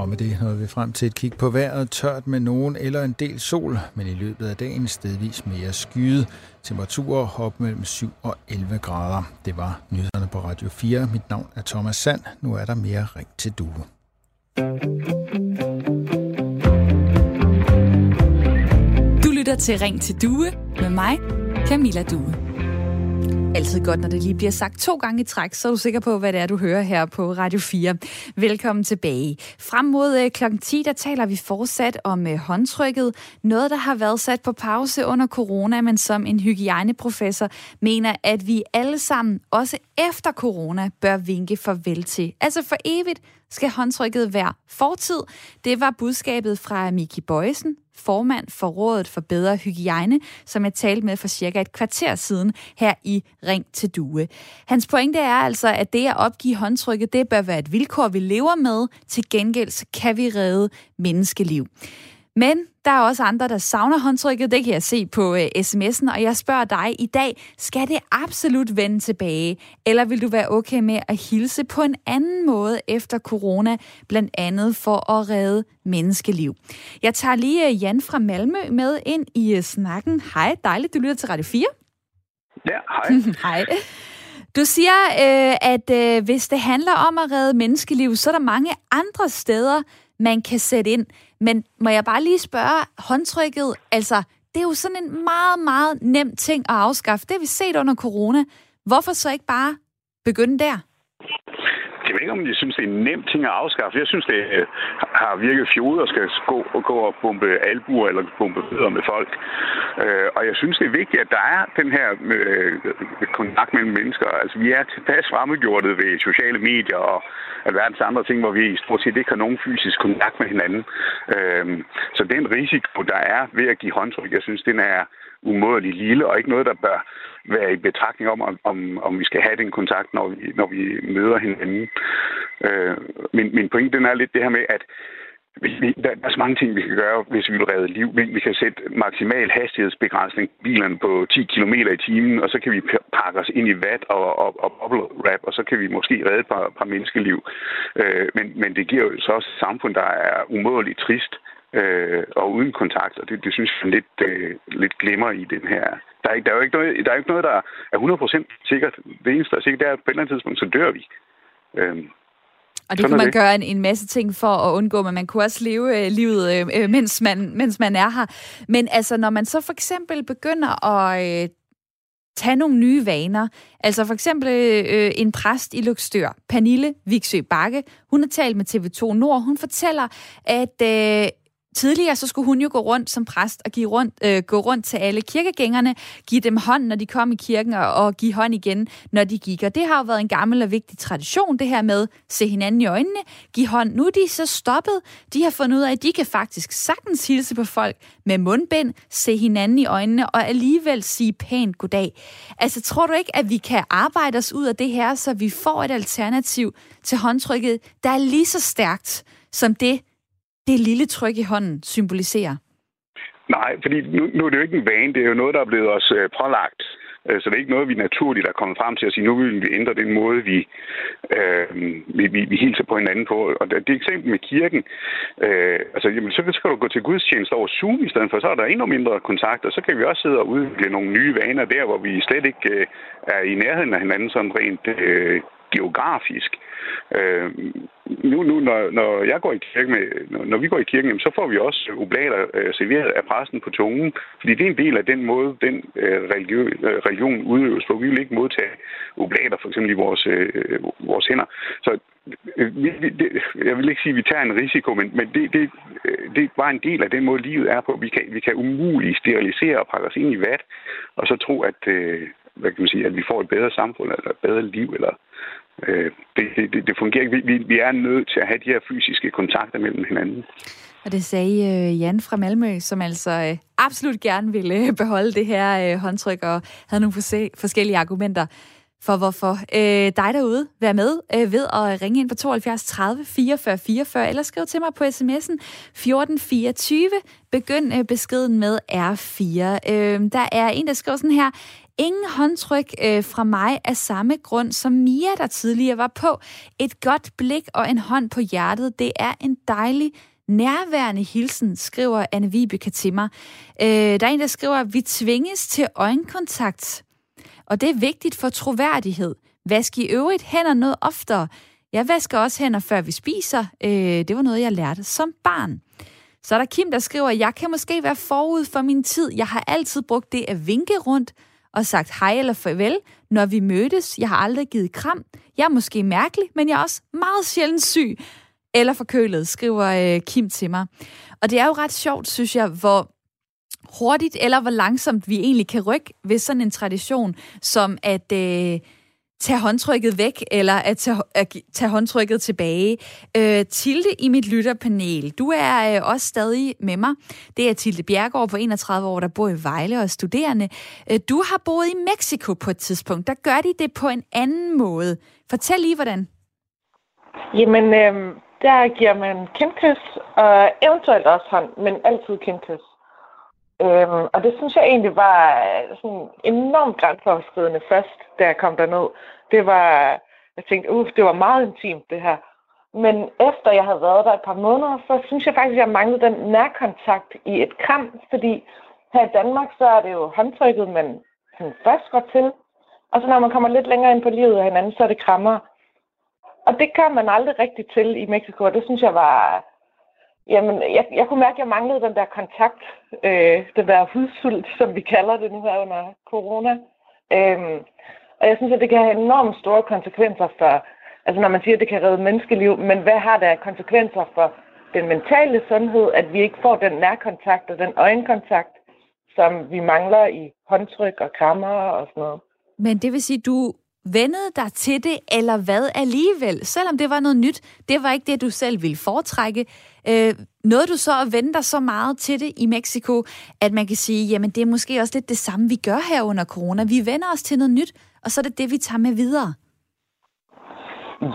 Og med det nåede vi frem til et kig på vejret. Tørt med nogen eller en del sol, men i løbet af dagen stedvis mere skyet. Temperaturer op mellem 7 og 11 grader. Det var nyhederne på Radio 4. Mit navn er Thomas Sand. Nu er der mere ring til due. Du lytter til Ring til Due med mig, Camilla Due. Altid godt, når det lige bliver sagt to gange i træk, så er du sikker på, hvad det er, du hører her på Radio 4. Velkommen tilbage. Frem mod øh, kl. 10, der taler vi fortsat om øh, håndtrykket. Noget, der har været sat på pause under corona, men som en hygiejneprofessor mener, at vi alle sammen, også efter corona, bør vinke farvel til. Altså for evigt skal håndtrykket være fortid. Det var budskabet fra Miki Bøjsen, formand for Rådet for Bedre Hygiejne, som jeg talte med for cirka et kvarter siden her i Ring til Due. Hans pointe er altså, at det at opgive håndtrykket, det bør være et vilkår, vi lever med. Til gengæld så kan vi redde menneskeliv. Men der er også andre, der savner håndtrykket. Det kan jeg se på uh, sms'en, og jeg spørger dig i dag, skal det absolut vende tilbage? Eller vil du være okay med at hilse på en anden måde efter corona, blandt andet for at redde menneskeliv? Jeg tager lige uh, Jan fra Malmø med ind i uh, snakken. Hej, dejligt, du lytter til Radio 4. Ja, hej. hej. Du siger, øh, at øh, hvis det handler om at redde menneskeliv, så er der mange andre steder, man kan sætte ind. Men må jeg bare lige spørge, håndtrykket, altså, det er jo sådan en meget, meget nem ting at afskaffe. Det har vi set under corona. Hvorfor så ikke bare begynde der? Jeg ved ikke, om de synes, det er en nem ting at afskaffe. Jeg synes, det øh, har virket fjod at skal gå, og gå og bombe albuer eller bombe fødder med folk. Øh, og jeg synes, det er vigtigt, at der er den her øh, kontakt mellem mennesker. Altså, vi er tilpas fremmedgjortet ved sociale medier og alverdens andre ting, hvor vi stort set ikke har nogen fysisk kontakt med hinanden. Øh, så den risiko, der er ved at give håndtryk, jeg synes, den er umådeligt lille, og ikke noget, der bør være i betragtning om, om, om vi skal have den kontakt, når vi, når vi møder hinanden. Øh, min, min pointe den er lidt det her med, at vi, der, der er så mange ting, vi kan gøre, hvis vi vil redde liv. Vi, vi kan sætte maksimal hastighedsbegrænsning på bilerne på 10 km i timen, og så kan vi pakke os ind i vat og, og, og bubble wrap, og så kan vi måske redde et par, par menneskeliv. Øh, men, men det giver jo så også et samfund, der er umådeligt trist øh, og uden kontakt, og det, det synes jeg lidt, øh, lidt glemmer i den her. Der er, der er jo ikke noget, der, er ikke noget, der er 100% sikkert. Det eneste, der er sikkert, det er, at på et eller andet tidspunkt, så dør vi. Øh, og det kan man det. gøre en, en masse ting for at undgå, men man kunne også leve øh, livet, øh, øh, mens, man, mens man er her. Men altså, når man så for eksempel begynder at øh, tage nogle nye vaner, altså for eksempel øh, en præst i Lykstør, Pernille Viksø Bakke, hun har talt med TV2 Nord, hun fortæller, at øh, Tidligere så skulle hun jo gå rundt som præst og give rundt, øh, gå rundt til alle kirkegængerne, give dem hånd, når de kom i kirken, og, og give hånd igen, når de gik. Og det har jo været en gammel og vigtig tradition, det her med se hinanden i øjnene, give hånd. Nu er de så stoppet. De har fundet ud af, at de kan faktisk sagtens hilse på folk med mundbind, se hinanden i øjnene og alligevel sige pænt goddag. Altså, tror du ikke, at vi kan arbejde os ud af det her, så vi får et alternativ til håndtrykket, der er lige så stærkt som det, det lille tryk i hånden symboliserer? Nej, fordi nu, nu er det jo ikke en vane. Det er jo noget, der er blevet os øh, pålagt. Øh, så det er ikke noget, vi naturligt er kommet frem til at sige, nu vil vi ændre den måde, vi, øh, vi, vi, vi hilser på hinanden på. Og det, det eksempel med kirken, øh, altså jamen, så skal du gå til gudstjeneste over Zoom i stedet for, så er der endnu mindre kontakt, og så kan vi også sidde og udvikle nogle nye vaner der, hvor vi slet ikke øh, er i nærheden af hinanden sådan rent øh, geografisk. Øh, nu, nu når, når jeg går i kirke med, når, når vi går i kirken, så får vi også oblater øh, serveret af præsten på tungen, fordi det er en del af den måde, den øh, religion, øh, religion udøves på. Vi vil ikke modtage oblater for eksempel i vores, øh, vores hænder. Så øh, vi, vi, det, jeg vil ikke sige, at vi tager en risiko, men, men det, det, øh, det er bare en del af den måde, livet er på. Vi kan, vi kan umuligt sterilisere og pakke os ind i vat, og så tro, at, øh, hvad kan man sige, at vi får et bedre samfund, eller et bedre liv, eller øh, det, det, det fungerer ikke. Vi, vi er nødt til at have de her fysiske kontakter mellem hinanden. Og det sagde øh, Jan fra Malmø, som altså øh, absolut gerne ville øh, beholde det her håndtryk og havde nogle forskellige argumenter for hvorfor. Øh, dig derude, vær med øh, ved at ringe ind på 72 30 44 44, eller skriv til mig på sms'en 1424. Begynd øh, beskeden med R4. Øh, der er en, der skriver sådan her, Ingen håndtryk øh, fra mig af samme grund som Mia, der tidligere var på. Et godt blik og en hånd på hjertet, det er en dejlig nærværende hilsen, skriver Anne Vibeke til mig. Øh, der er en, der skriver, vi tvinges til øjenkontakt, og det er vigtigt for troværdighed. Vask i øvrigt hænder noget oftere. Jeg vasker også hænder, før vi spiser. Øh, det var noget, jeg lærte som barn. Så er der Kim, der skriver, jeg kan måske være forud for min tid. Jeg har altid brugt det at vinke rundt, og sagt hej eller farvel, når vi mødtes. Jeg har aldrig givet kram. Jeg er måske mærkelig, men jeg er også meget sjældent syg eller forkølet, skriver øh, Kim til mig. Og det er jo ret sjovt, synes jeg, hvor hurtigt eller hvor langsomt vi egentlig kan rykke ved sådan en tradition, som at... Øh, tage håndtrykket væk, eller at tage, at tage håndtrykket tilbage. Øh, Tilde i mit lytterpanel, du er øh, også stadig med mig. Det er Tilde Bjergård på 31 år, der bor i Vejle og er studerende. Øh, du har boet i Mexico på et tidspunkt. Der gør de det på en anden måde. Fortæl lige, hvordan. Jamen, øh, der giver man kindkys, og eventuelt også hånd, men altid kindkys. Øhm, og det synes jeg egentlig var øh, sådan enormt grænseoverskridende først, da jeg kom derned. Det var, jeg tænkte, uff, det var meget intimt det her. Men efter jeg havde været der et par måneder, så synes jeg faktisk, at jeg manglede den nærkontakt i et kram, fordi her i Danmark, så er det jo håndtrykket, man først går til. Og så når man kommer lidt længere ind på livet af hinanden, så er det krammer. Og det kan man aldrig rigtig til i Mexico, og det synes jeg var... Jamen, jeg, jeg kunne mærke, at jeg manglede den der kontakt, øh, den der hudsult, som vi kalder det nu her under corona. Øhm, og jeg synes, at det kan have enormt store konsekvenser for, altså når man siger, at det kan redde menneskeliv, men hvad har det konsekvenser for den mentale sundhed, at vi ikke får den nærkontakt og den øjenkontakt, som vi mangler i håndtryk og krammer og sådan noget. Men det vil sige, du vendede dig til det, eller hvad alligevel? Selvom det var noget nyt, det var ikke det, du selv ville foretrække. Øh, nåede du så at vende dig så meget til det i Mexico, at man kan sige, jamen det er måske også lidt det samme, vi gør her under corona. Vi vender os til noget nyt, og så er det det, vi tager med videre.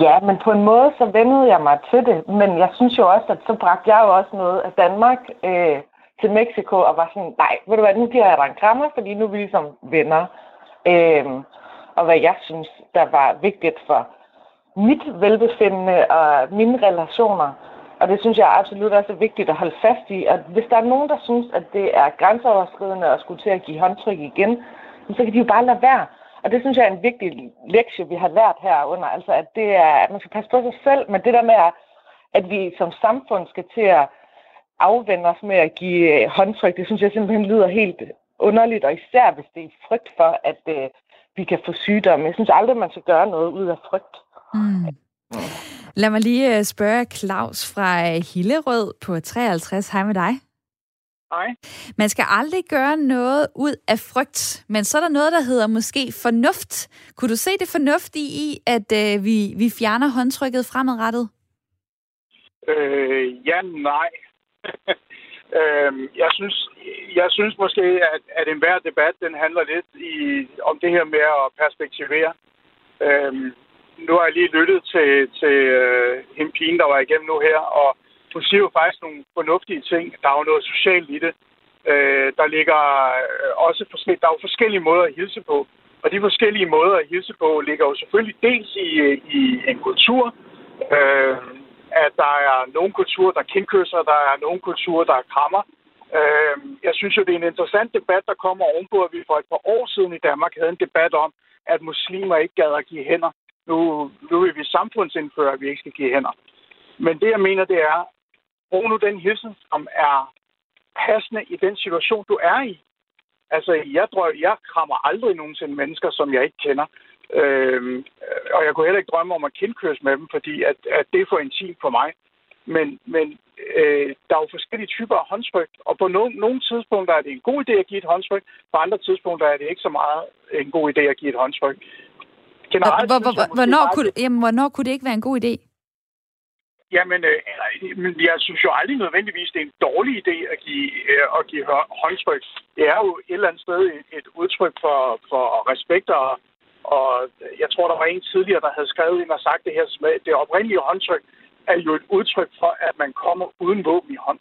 Ja, men på en måde så vendede jeg mig til det, men jeg synes jo også, at så bragte jeg jo også noget af Danmark øh, til Mexico og var sådan, nej, ved du hvad, nu giver jeg dig en krammer, fordi nu er vi ligesom venner. Øh, og hvad jeg synes, der var vigtigt for mit velbefindende og mine relationer. Og det synes jeg absolut også er vigtigt at holde fast i. At hvis der er nogen, der synes, at det er grænseoverskridende at skulle til at give håndtryk igen, så kan de jo bare lade være. Og det synes jeg er en vigtig lektie, vi har lært herunder. Altså, at, det er, at man skal passe på sig selv, men det der med, at vi som samfund skal til at afvende os med at give håndtryk, det synes jeg simpelthen lyder helt underligt, og især hvis det er frygt for, at øh, vi kan få sygdomme. Jeg synes aldrig, man skal gøre noget ud af frygt. Mm. Lad mig lige øh, spørge Claus fra øh, Hillerød på 53. Hej med dig. Hej. Man skal aldrig gøre noget ud af frygt, men så er der noget, der hedder måske fornuft. Kunne du se det fornuftige i, at øh, vi, vi fjerner håndtrykket fremadrettet? Øh, ja, nej. øh, jeg, synes, jeg synes måske, at, at enhver debat den handler lidt i, om det her med at perspektivere. Øh, nu har jeg lige lyttet til, til øh, hende pigen, der var igennem nu her, og hun siger jo faktisk nogle fornuftige ting. Der er jo noget socialt i det. Øh, der ligger øh, også forskellige, der er jo forskellige måder at hilse på. Og de forskellige måder at hilse på ligger jo selvfølgelig dels i, øh, i en kultur, øh, at der er nogle kulturer, der kindkysser, der er nogle kulturer, der er krammer. Øh, jeg synes jo, det er en interessant debat, der kommer ovenpå, at vi for et par år siden i Danmark havde en debat om, at muslimer ikke gad at give hænder. Nu, nu vil vi samfundsindføre, at vi ikke skal give hænder. Men det, jeg mener, det er, brug nu den hilsen, som er passende i den situation, du er i. Altså, jeg drøm, jeg krammer aldrig nogensinde mennesker, som jeg ikke kender. Øhm, og jeg kunne heller ikke drømme om at kindkøres med dem, fordi at, at det er for intimt for mig. Men, men øh, der er jo forskellige typer af håndtryk, og på no- nogle tidspunkter er det en god idé at give et håndtryk, på andre tidspunkter er det ikke så meget en god idé at give et håndtryk. Generelt, hvor, hvor, hvor, hvornår, kunne, jamen, hvornår kunne det ikke være en god idé? Jamen, øh, jeg synes jo aldrig nødvendigvis, det er en dårlig idé at give, øh, at give håndtryk. Det er jo et eller andet sted et, et udtryk for, for respekt, og, og jeg tror, der var en tidligere, der havde skrevet ind og sagt det her, med det oprindelige håndtryk er jo et udtryk for, at man kommer uden våben i hånd.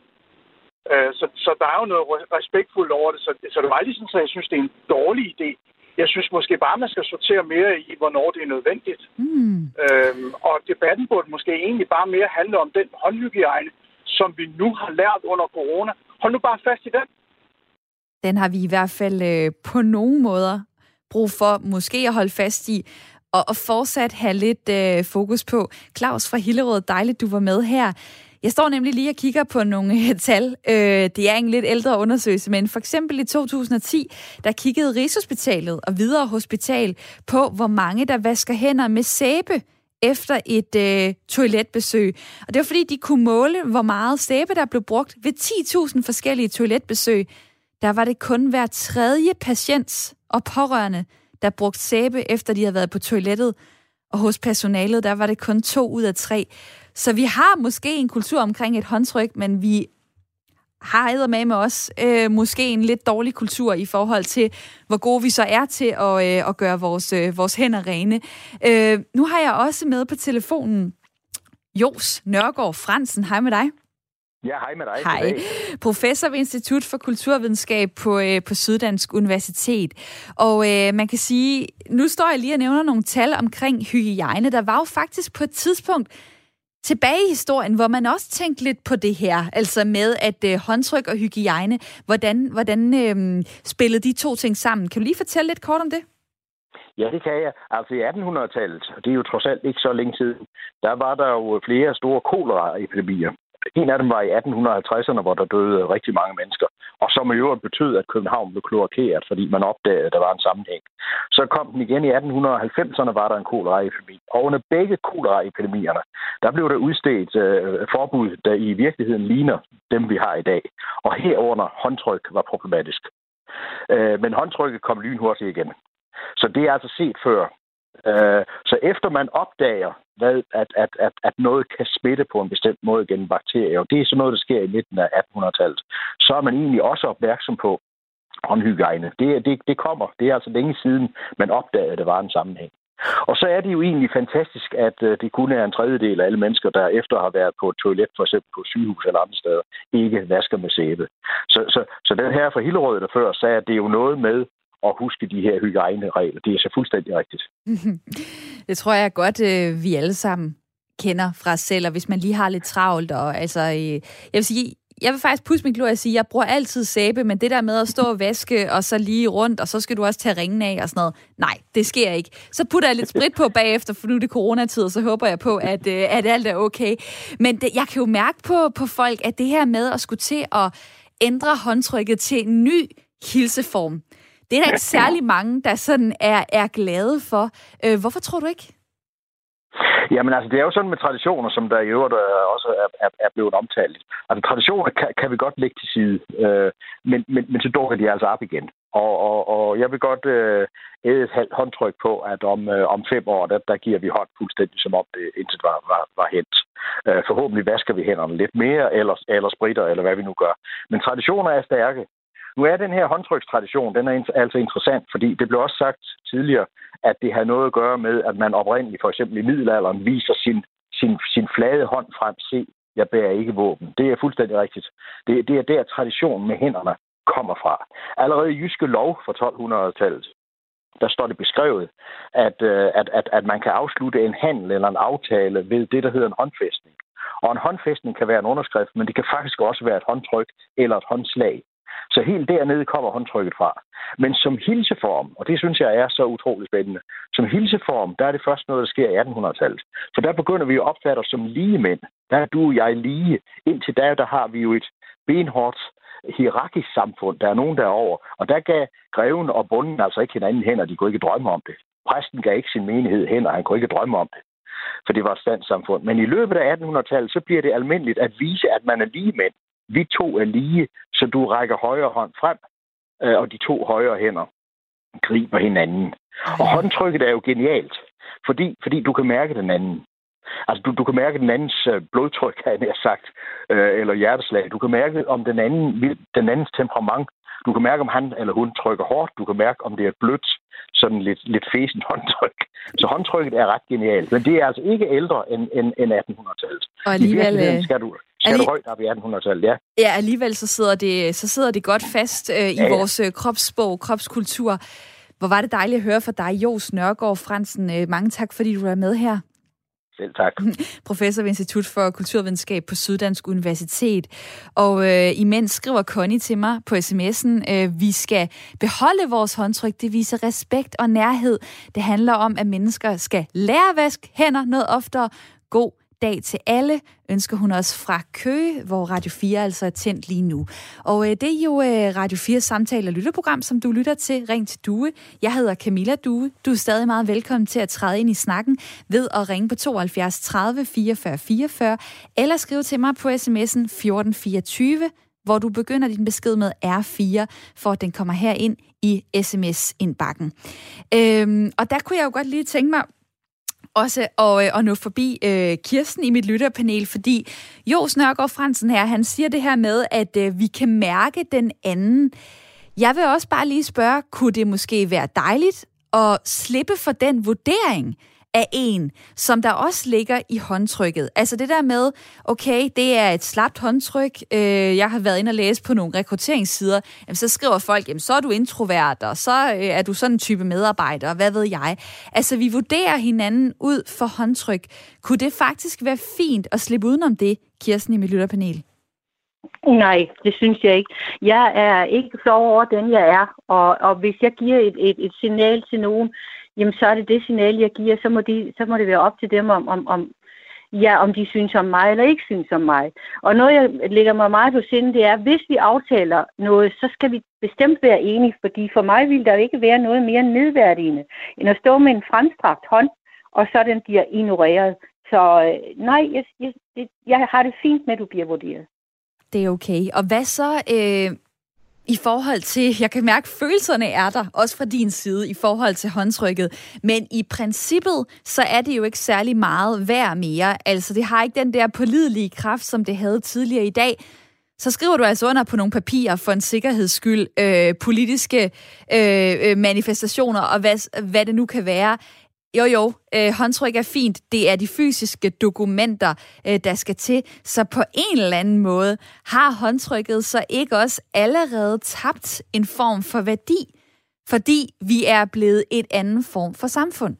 Øh, så, så der er jo noget respektfuldt over det, så, så det var aldrig sådan, at jeg synes, det er en dårlig idé jeg synes måske bare, man skal sortere mere i, hvornår det er nødvendigt. Mm. Øhm, og debatten burde måske egentlig bare mere handle om den håndhygiejne, som vi nu har lært under corona. Hold nu bare fast i den. Den har vi i hvert fald øh, på nogle måder brug for måske at holde fast i, og, og fortsat have lidt øh, fokus på. Claus fra Hillerød, dejligt du var med her. Jeg står nemlig lige og kigger på nogle øh, tal. Øh, det er en lidt ældre undersøgelse, men for eksempel i 2010, der kiggede Rigshospitalet og videre hospital på, hvor mange der vasker hænder med sæbe efter et øh, toiletbesøg. Og det var fordi, de kunne måle, hvor meget sæbe der blev brugt ved 10.000 forskellige toiletbesøg. Der var det kun hver tredje patient og pårørende, der brugte sæbe, efter de havde været på toilettet. Og hos personalet, der var det kun to ud af tre. Så vi har måske en kultur omkring et håndtryk, men vi har med med os øh, måske en lidt dårlig kultur i forhold til, hvor gode vi så er til at, øh, at gøre vores, øh, vores hænder rene. Øh, nu har jeg også med på telefonen Jos Nørgaard Fransen. Hej med dig. Ja, hej med dig. Hej. Professor ved Institut for Kulturvidenskab på, øh, på Syddansk Universitet. Og øh, man kan sige, nu står jeg lige og nævner nogle tal omkring hygiejne. Der var jo faktisk på et tidspunkt tilbage i historien, hvor man også tænkte lidt på det her, altså med at øh, håndtryk og hygiejne, hvordan, hvordan øh, spillede de to ting sammen? Kan du lige fortælle lidt kort om det? Ja, det kan jeg. Altså i 1800-tallet, og det er jo trods alt ikke så længe siden, der var der jo flere store koleraepidemier. En af dem var i 1850'erne, hvor der døde rigtig mange mennesker, og som i øvrigt betød, at København blev kloakeret, fordi man opdagede, at der var en sammenhæng. Så kom den igen i 1890'erne, var der en koleraepidemi. Og under begge koleraepidemierne, der blev der udstedt øh, forbud, der i virkeligheden ligner dem, vi har i dag. Og herunder håndtryk var problematisk. Øh, men håndtrykket kom lynhurtigt igen. Så det er altså set før. Øh, så efter man opdager, hvad, at, at, at, at noget kan smitte på en bestemt måde gennem bakterier, og det er sådan noget, der sker i midten af 1800-tallet, så er man egentlig også opmærksom på håndhygiejne. Det, det, det kommer. Det er altså længe siden, man opdagede, at det var en sammenhæng. Og så er det jo egentlig fantastisk, at øh, det kun er en tredjedel af alle mennesker, der efter har været på et toilet, for eksempel på sygehus eller andre steder, ikke vasker med sæbe. Så, så, så den her fra Hillerød, der før sagde, at det er jo noget med at huske de her hygiejneregler. Det er så fuldstændig rigtigt. det tror jeg godt, øh, vi alle sammen kender fra os selv, og hvis man lige har lidt travlt. Og, altså, øh, jeg vil sige, jeg vil faktisk pusse min glor og sige, at jeg bruger altid sæbe, men det der med at stå og vaske, og så lige rundt, og så skal du også tage ringen af og sådan noget, nej, det sker ikke. Så putter jeg lidt sprit på bagefter, for nu er det coronatid, og så håber jeg på, at, øh, at alt er okay. Men det, jeg kan jo mærke på, på folk, at det her med at skulle til at ændre håndtrykket til en ny hilseform, det er der ikke særlig mange, der sådan er, er glade for. Øh, hvorfor tror du ikke? Jamen altså, det er jo sådan med traditioner, som der i øvrigt øh, også er, er, er blevet omtalt. Altså traditioner kan, kan vi godt lægge til side, øh, men, men, men så dukker de altså op igen. Og, og, og jeg vil godt øh, et halvt håndtryk på, at om, øh, om fem år, der, der giver vi hånd fuldstændig som om det intet var, var, var hent. Øh, forhåbentlig vasker vi hænderne lidt mere, eller, eller spritter, eller hvad vi nu gør. Men traditioner er stærke, nu er den her håndtrykstradition, den er altså interessant, fordi det blev også sagt tidligere, at det har noget at gøre med, at man oprindeligt, for eksempel i middelalderen, viser sin, sin, sin flade hånd frem. Se, jeg bærer ikke våben. Det er fuldstændig rigtigt. Det, det er der traditionen med hænderne kommer fra. Allerede i Jyske Lov fra 1200-tallet, der står det beskrevet, at, øh, at, at, at man kan afslutte en handel eller en aftale ved det, der hedder en håndfæstning. Og en håndfæstning kan være en underskrift, men det kan faktisk også være et håndtryk eller et håndslag. Så helt dernede kommer håndtrykket fra. Men som hilseform, og det synes jeg er så utroligt spændende, som hilseform, der er det først noget, der sker i 1800-tallet. For der begynder vi at opfatte os som lige mænd. Der er du og jeg lige. Indtil da, der har vi jo et benhårdt hierarkisk samfund. Der er nogen derover, og der gav greven og bunden altså ikke hinanden hænder. De kunne ikke drømme om det. Præsten gav ikke sin menighed hænder. Han kunne ikke drømme om det for det var et standssamfund. Men i løbet af 1800-tallet, så bliver det almindeligt at vise, at man er lige mænd. Vi to er lige, så du rækker højre hånd frem, øh, og de to højre hænder griber hinanden. Og håndtrykket er jo genialt, fordi, fordi du kan mærke den anden. Altså, du, du kan mærke den andens øh, blodtryk, har jeg sagt, øh, eller hjerteslag. Du kan mærke om den, anden, den andens temperament. Du kan mærke, om han eller hun trykker hårdt. Du kan mærke, om det er et blødt, sådan lidt, lidt fesen håndtryk. Så håndtrykket er ret genialt. Men det er altså ikke ældre end, end, end 1800-tallet. Og alligevel... I skal du, skal du højt op i 1800-tallet, ja. Ja, alligevel så sidder det, så sidder det godt fast øh, i ja, ja. vores øh, kropssprog, kropskultur. Hvor var det dejligt at høre fra dig, Jos Nørgaard Fransen. Øh, mange tak, fordi du er med her. Selv tak. Professor ved Institut for Kulturvidenskab på Syddansk Universitet. Og øh, imens skriver Connie til mig på sms'en, øh, vi skal beholde vores håndtryk. Det viser respekt og nærhed. Det handler om, at mennesker skal lære at vaske hænder noget oftere. God dag til alle, ønsker hun også fra Køge, hvor Radio 4 altså er tændt lige nu. Og øh, det er jo øh, Radio 4 samtale- og lytterprogram, som du lytter til. Ring til Due. Jeg hedder Camilla Due. Du er stadig meget velkommen til at træde ind i snakken ved at ringe på 72 30 44 44, eller skrive til mig på sms'en 1424, hvor du begynder din besked med R4, for at den kommer her ind i sms-indbakken. Øhm, og der kunne jeg jo godt lige tænke mig, også at, øh, at nå forbi øh, Kirsten i mit lytterpanel, fordi Jo Snørgaard Fransen her, han siger det her med, at øh, vi kan mærke den anden. Jeg vil også bare lige spørge, kunne det måske være dejligt at slippe for den vurdering, af en, som der også ligger i håndtrykket. Altså det der med, okay, det er et slapt håndtryk, øh, jeg har været inde og læse på nogle rekrutteringssider, jamen, så skriver folk, jamen så er du introvert, og så øh, er du sådan en type medarbejder, hvad ved jeg. Altså vi vurderer hinanden ud for håndtryk. Kunne det faktisk være fint at slippe udenom det, Kirsten i mit lytterpanel? Nej, det synes jeg ikke. Jeg er ikke flov over den, jeg er. Og, og hvis jeg giver et, et, et signal til nogen, jamen så er det det signal, jeg giver. Så må, de, så må det være op til dem, om, om, om, ja, om de synes om mig eller ikke synes om mig. Og noget, jeg lægger mig meget på sinde, det er, hvis vi aftaler noget, så skal vi bestemt være enige, fordi for mig vil der ikke være noget mere nedværdigende, end at stå med en fremstrakt hånd, og så den bliver ignoreret. Så øh, nej, jeg, jeg, jeg har det fint med, at du bliver vurderet det er okay. Og hvad så øh, i forhold til, jeg kan mærke, følelserne er der, også fra din side, i forhold til håndtrykket. Men i princippet, så er det jo ikke særlig meget værd mere. Altså, det har ikke den der pålidelige kraft, som det havde tidligere i dag. Så skriver du altså under på nogle papirer for en sikkerheds skyld, øh, politiske øh, øh manifestationer og hvad, hvad det nu kan være. Jo, jo, øh, håndtryk er fint. Det er de fysiske dokumenter, øh, der skal til. Så på en eller anden måde har håndtrykket så ikke også allerede tabt en form for værdi, fordi vi er blevet et anden form for samfund.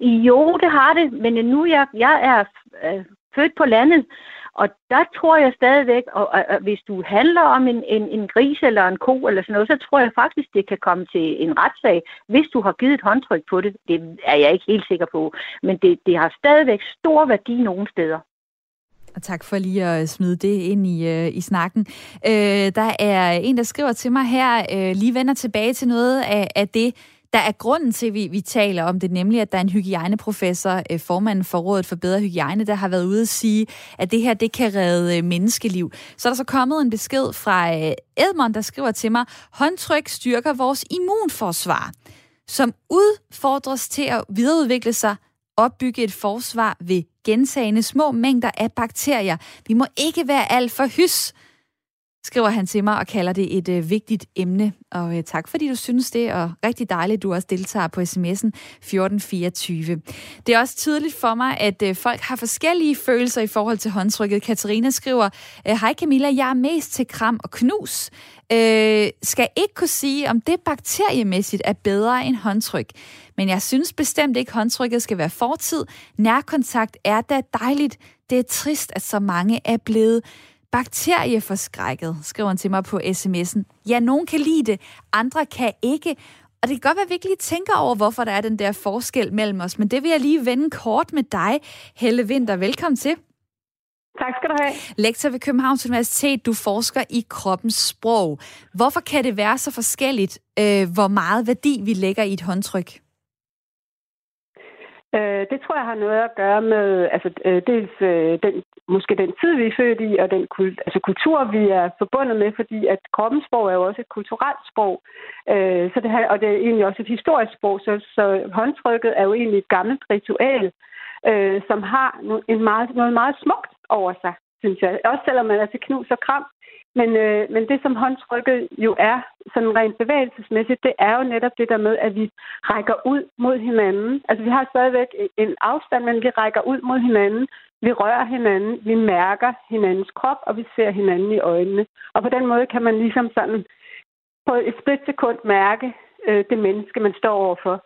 Jo, det har det, men nu jeg, jeg er øh, født på landet, og der tror jeg stadigvæk, og, og, og hvis du handler om en, en, en gris eller en ko eller sådan noget, så tror jeg faktisk, det kan komme til en retssag, hvis du har givet et håndtryk på det. Det er jeg ikke helt sikker på. Men det, det har stadigvæk stor værdi nogle steder. Og tak for lige at øh, smide det ind i, øh, i snakken. Øh, der er en, der skriver til mig her, øh, lige vender tilbage til noget af, af det, der er grunden til, at vi, vi taler om det, nemlig at der er en hygiejneprofessor, øh, formanden for Rådet for Bedre Hygiejne, der har været ude at sige, at det her, det kan redde øh, menneskeliv. Så er der så kommet en besked fra Edmund, Edmond, der skriver til mig, håndtryk styrker vores immunforsvar, som udfordres til at videreudvikle sig, opbygge et forsvar ved gentagende små mængder af bakterier. Vi må ikke være alt for hys, skriver han til mig og kalder det et øh, vigtigt emne. Og øh, tak fordi du synes det, og rigtig dejligt, at du også deltager på sms'en 1424. Det er også tydeligt for mig, at øh, folk har forskellige følelser i forhold til håndtrykket. Katarina skriver, øh, Hej Camilla, jeg er mest til kram og knus. Øh, skal ikke kunne sige, om det bakteriemæssigt er bedre end håndtryk. Men jeg synes bestemt ikke, håndtrykket skal være fortid. Nærkontakt er da dejligt. Det er trist, at så mange er blevet bakterieforskrækket, skriver han til mig på sms'en. Ja, nogen kan lide det, andre kan ikke. Og det kan godt være, at vi ikke lige tænker over, hvorfor der er den der forskel mellem os, men det vil jeg lige vende kort med dig, Helle Vinter. Velkommen til. Tak skal du have. Lektor ved Københavns Universitet, du forsker i kroppens sprog. Hvorfor kan det være så forskelligt, øh, hvor meget værdi vi lægger i et håndtryk? Øh, det tror jeg har noget at gøre med altså, øh, dels øh, den, måske den tid, vi er født i, og den kult, altså, kultur, vi er forbundet med, fordi at kroppens sprog er jo også et kulturelt sprog. Øh, så det og det er egentlig også et historisk sprog, så, så håndtrykket er jo egentlig et gammelt ritual, øh, som har en meget, noget meget smukt over sig, synes jeg. Også selvom man er til knus og kram, men, øh, men det, som håndtrykket jo er, sådan rent bevægelsesmæssigt, det er jo netop det der med, at vi rækker ud mod hinanden. Altså, vi har stadigvæk en afstand, men vi rækker ud mod hinanden. Vi rører hinanden, vi mærker hinandens krop, og vi ser hinanden i øjnene. Og på den måde kan man ligesom sådan på et splitsekund mærke øh, det menneske, man står overfor.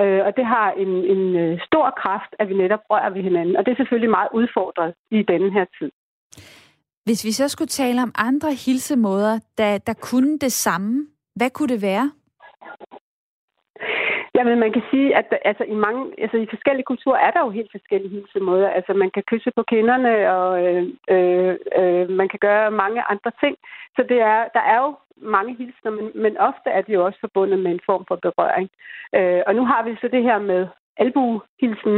Øh, og det har en, en øh, stor kraft, at vi netop rører ved hinanden. Og det er selvfølgelig meget udfordret i denne her tid. Hvis vi så skulle tale om andre hilsemåder, der, der kunne det samme, hvad kunne det være? Jamen, man kan sige, at altså, i, mange, altså, i forskellige kulturer er der jo helt forskellige hilsemåder. Altså, man kan kysse på kinderne, og øh, øh, øh, man kan gøre mange andre ting. Så det er, der er jo mange hilsener, men, men ofte er de jo også forbundet med en form for berøring. Øh, og nu har vi så det her med albuhilsen,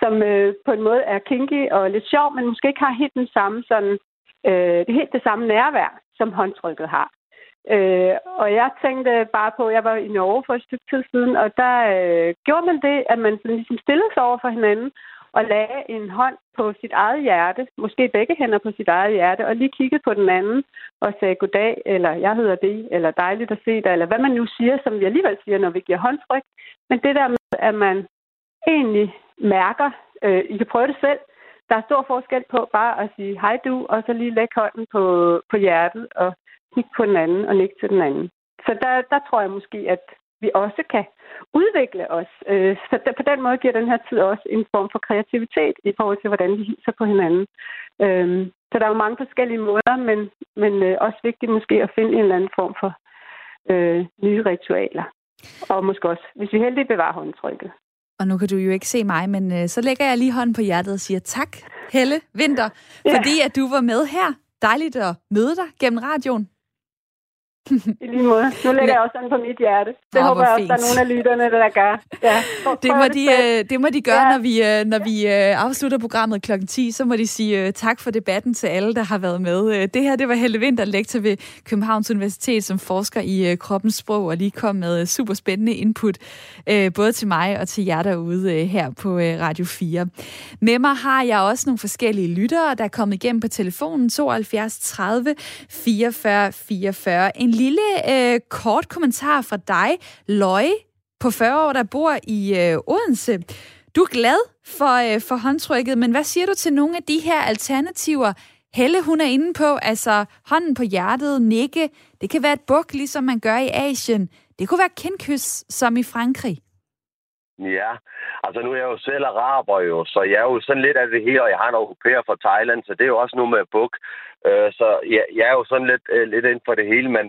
som øh, på en måde er kinky og lidt sjov, men måske ikke har helt den samme sådan øh, det helt det samme nærvær, som håndtrykket har. Øh, og jeg tænkte bare på, at jeg var i Norge for et stykke tid siden, og der øh, gjorde man det, at man sådan ligesom stillede sig over for hinanden og lagde en hånd på sit eget hjerte, måske begge hænder på sit eget hjerte, og lige kiggede på den anden og sagde goddag, eller jeg hedder det, eller dejligt at se dig, eller hvad man nu siger, som vi alligevel siger, når vi giver håndtryk. Men det der med, at man egentlig mærker. Øh, I kan prøve det selv. Der er stor forskel på bare at sige hej du, og så lige lægge hånden på, på hjertet og kigge på den anden og nikke til den anden. Så der, der tror jeg måske, at vi også kan udvikle os. Øh, så på den måde giver den her tid også en form for kreativitet i forhold til, hvordan vi hilser på hinanden. Øhm, så der er jo mange forskellige måder, men, men øh, også vigtigt måske at finde en eller anden form for øh, nye ritualer. Og måske også, hvis vi heldig bevarer håndtrykket. Og nu kan du jo ikke se mig, men øh, så lægger jeg lige hånden på hjertet og siger tak, Helle Vinter, ja. fordi at du var med her. Dejligt at møde dig gennem radioen. I lige måde. Nu lægger jeg også sådan på mit hjerte. Det oh, håber jeg også, der er nogle af lytterne, der gør. Ja. Det, må de, øh, det må de gøre, ja. når vi, øh, når vi øh, afslutter programmet kl. 10. Så må de sige tak for debatten til alle, der har været med. Det her, det var Helle Winter, lektor ved Københavns Universitet, som forsker i kroppens sprog, og lige kom med super spændende input, både til mig og til jer derude her på Radio 4. Med mig har jeg også nogle forskellige lyttere, der er kommet igennem på telefonen 72 30 44 44. En lille øh, kort kommentar fra dig, Løje, på 40 år, der bor i øh, Odense. Du er glad for, øh, for håndtrykket, men hvad siger du til nogle af de her alternativer? Helle, hun er inde på, altså hånden på hjertet, nikke. Det kan være et buk, ligesom man gør i Asien. Det kunne være kindkys, som i Frankrig. Ja, altså nu er jeg jo selv araber jo, så jeg er jo sådan lidt af det her, og jeg har en europæer fra Thailand, så det er jo også noget med buk. Øh, så jeg, jeg er jo sådan lidt, øh, lidt inden for det hele, men,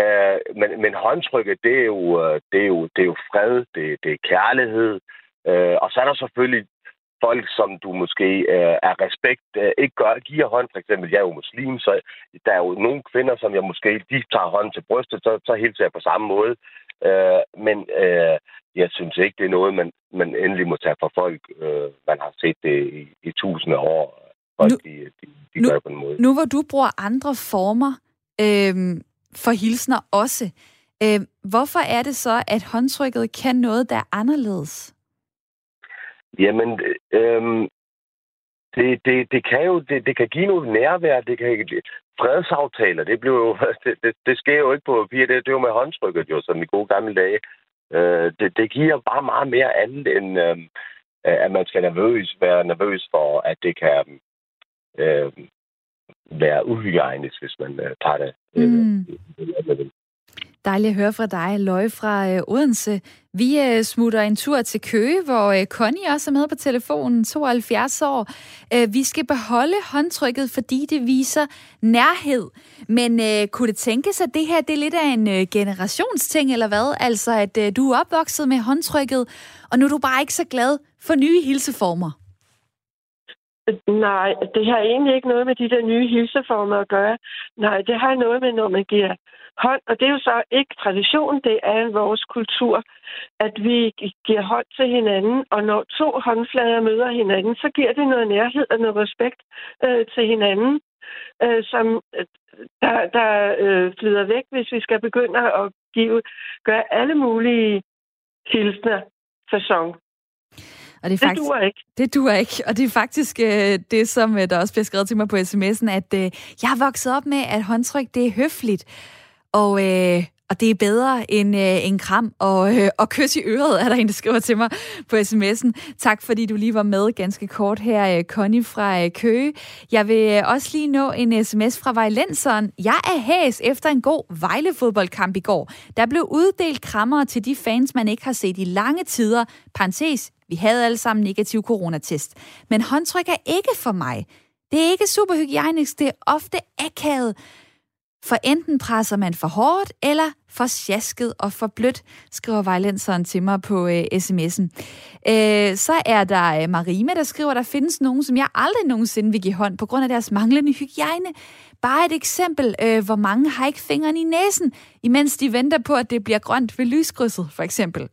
øh, men, men håndtrykket, det er jo, øh, det er jo, det er jo fred, det, det er kærlighed, øh, og så er der selvfølgelig folk, som du måske øh, er respekt øh, ikke gør, giver hånd. For eksempel, jeg er jo muslim, så der er jo nogle kvinder, som jeg måske, de tager hånden til brystet, så, så hilser jeg på samme måde. Øh, men øh, jeg synes ikke, det er noget, man, man endelig må tage fra folk. Øh, man har set det i, i tusinde år. Folk, nu, de, de, de nu, gør på en måde. Nu hvor du bruger andre former øh, for hilsner også, øh, hvorfor er det så, at håndtrykket kan noget, der er anderledes? Jamen, øh, det, det, det kan jo det, det kan give noget nærvær, det kan fredsaftaler, det, blev jo, det, det, det sker jo ikke på papir, det, det er jo med håndtrykket jo, som i gode gamle dage. Øh, det, det giver bare meget mere andet, end øh, at man skal nervøs, være nervøs for, at det kan øh, være uhygiejnisk, hvis man øh, tager det. Øh, mm. Dejligt at høre fra dig, Løje fra øh, Odense. Vi øh, smutter en tur til Køge, hvor øh, Connie også er med på telefonen, 72 år. Øh, vi skal beholde håndtrykket, fordi det viser nærhed. Men øh, kunne det tænkes, at det her det er lidt af en øh, generationsting, eller hvad? Altså, at øh, du er opvokset med håndtrykket, og nu er du bare ikke så glad for nye hilseformer. Nej, det har egentlig ikke noget med de der nye hilseformer at gøre. Nej, det har noget med, når man giver hånd, og det er jo så ikke tradition, det er vores kultur, at vi giver hånd til hinanden, og når to håndflader møder hinanden, så giver det noget nærhed og noget respekt øh, til hinanden, øh, som øh, der, der øh, flyder væk, hvis vi skal begynde at give, gøre alle mulige hilsner fasong. Og det, er faktisk, det duer ikke. Det duer ikke, og det er faktisk øh, det, som øh, der også bliver skrevet til mig på sms'en, at øh, jeg har vokset op med, at håndtryk, det er høfligt. Og, øh, og det er bedre end øh, en kram og, øh, og kys i øret, er der en, der skriver til mig på sms'en. Tak fordi du lige var med ganske kort her, øh, Connie fra øh, Køge. Jeg vil øh, også lige nå en øh, sms fra Vejlenseren. Jeg er hæs efter en god Vejle-fodboldkamp i går. Der blev uddelt krammer til de fans, man ikke har set i lange tider. Parentes, vi havde alle sammen negativ coronatest. Men håndtryk er ikke for mig. Det er ikke super hygiejnisk, det er ofte akavet. For enten presser man for hårdt, eller for sjasket og for blødt, skriver vejlenseren til mig på øh, sms'en. Øh, så er der øh, Marime, der skriver, at der findes nogen, som jeg aldrig nogensinde vil give hånd på grund af deres manglende hygiejne. Bare et eksempel, øh, hvor mange har ikke fingeren i næsen, imens de venter på, at det bliver grønt ved lyskrydset, for eksempel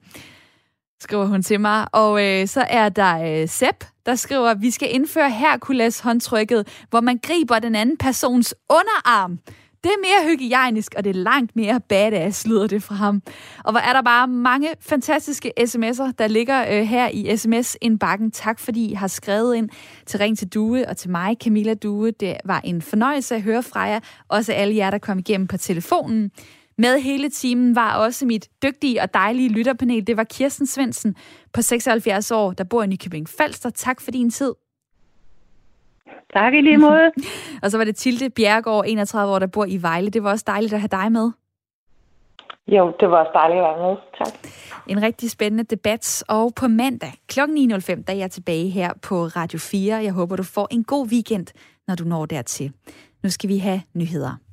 skriver hun til mig. Og øh, så er der øh, Sepp, der skriver, at vi skal indføre Herkules håndtrykket, hvor man griber den anden persons underarm. Det er mere hygiejnisk, og det er langt mere badass, lyder det fra ham. Og hvor er der bare mange fantastiske sms'er, der ligger øh, her i sms-indbakken. Tak fordi I har skrevet ind til Ring til Due og til mig, Camilla Due. Det var en fornøjelse at høre fra jer. Også alle jer, der kom igennem på telefonen. Med hele timen var også mit dygtige og dejlige lytterpanel. Det var Kirsten Svensen på 76 år, der bor i Nykøbing Falster. Tak for din tid. Tak i lige måde. og så var det Tilde Bjergård, 31 år, der bor i Vejle. Det var også dejligt at have dig med. Jo, det var også dejligt at være med. Tak. En rigtig spændende debat. Og på mandag kl. 9.05, der er jeg tilbage her på Radio 4. Jeg håber, du får en god weekend, når du når dertil. Nu skal vi have nyheder.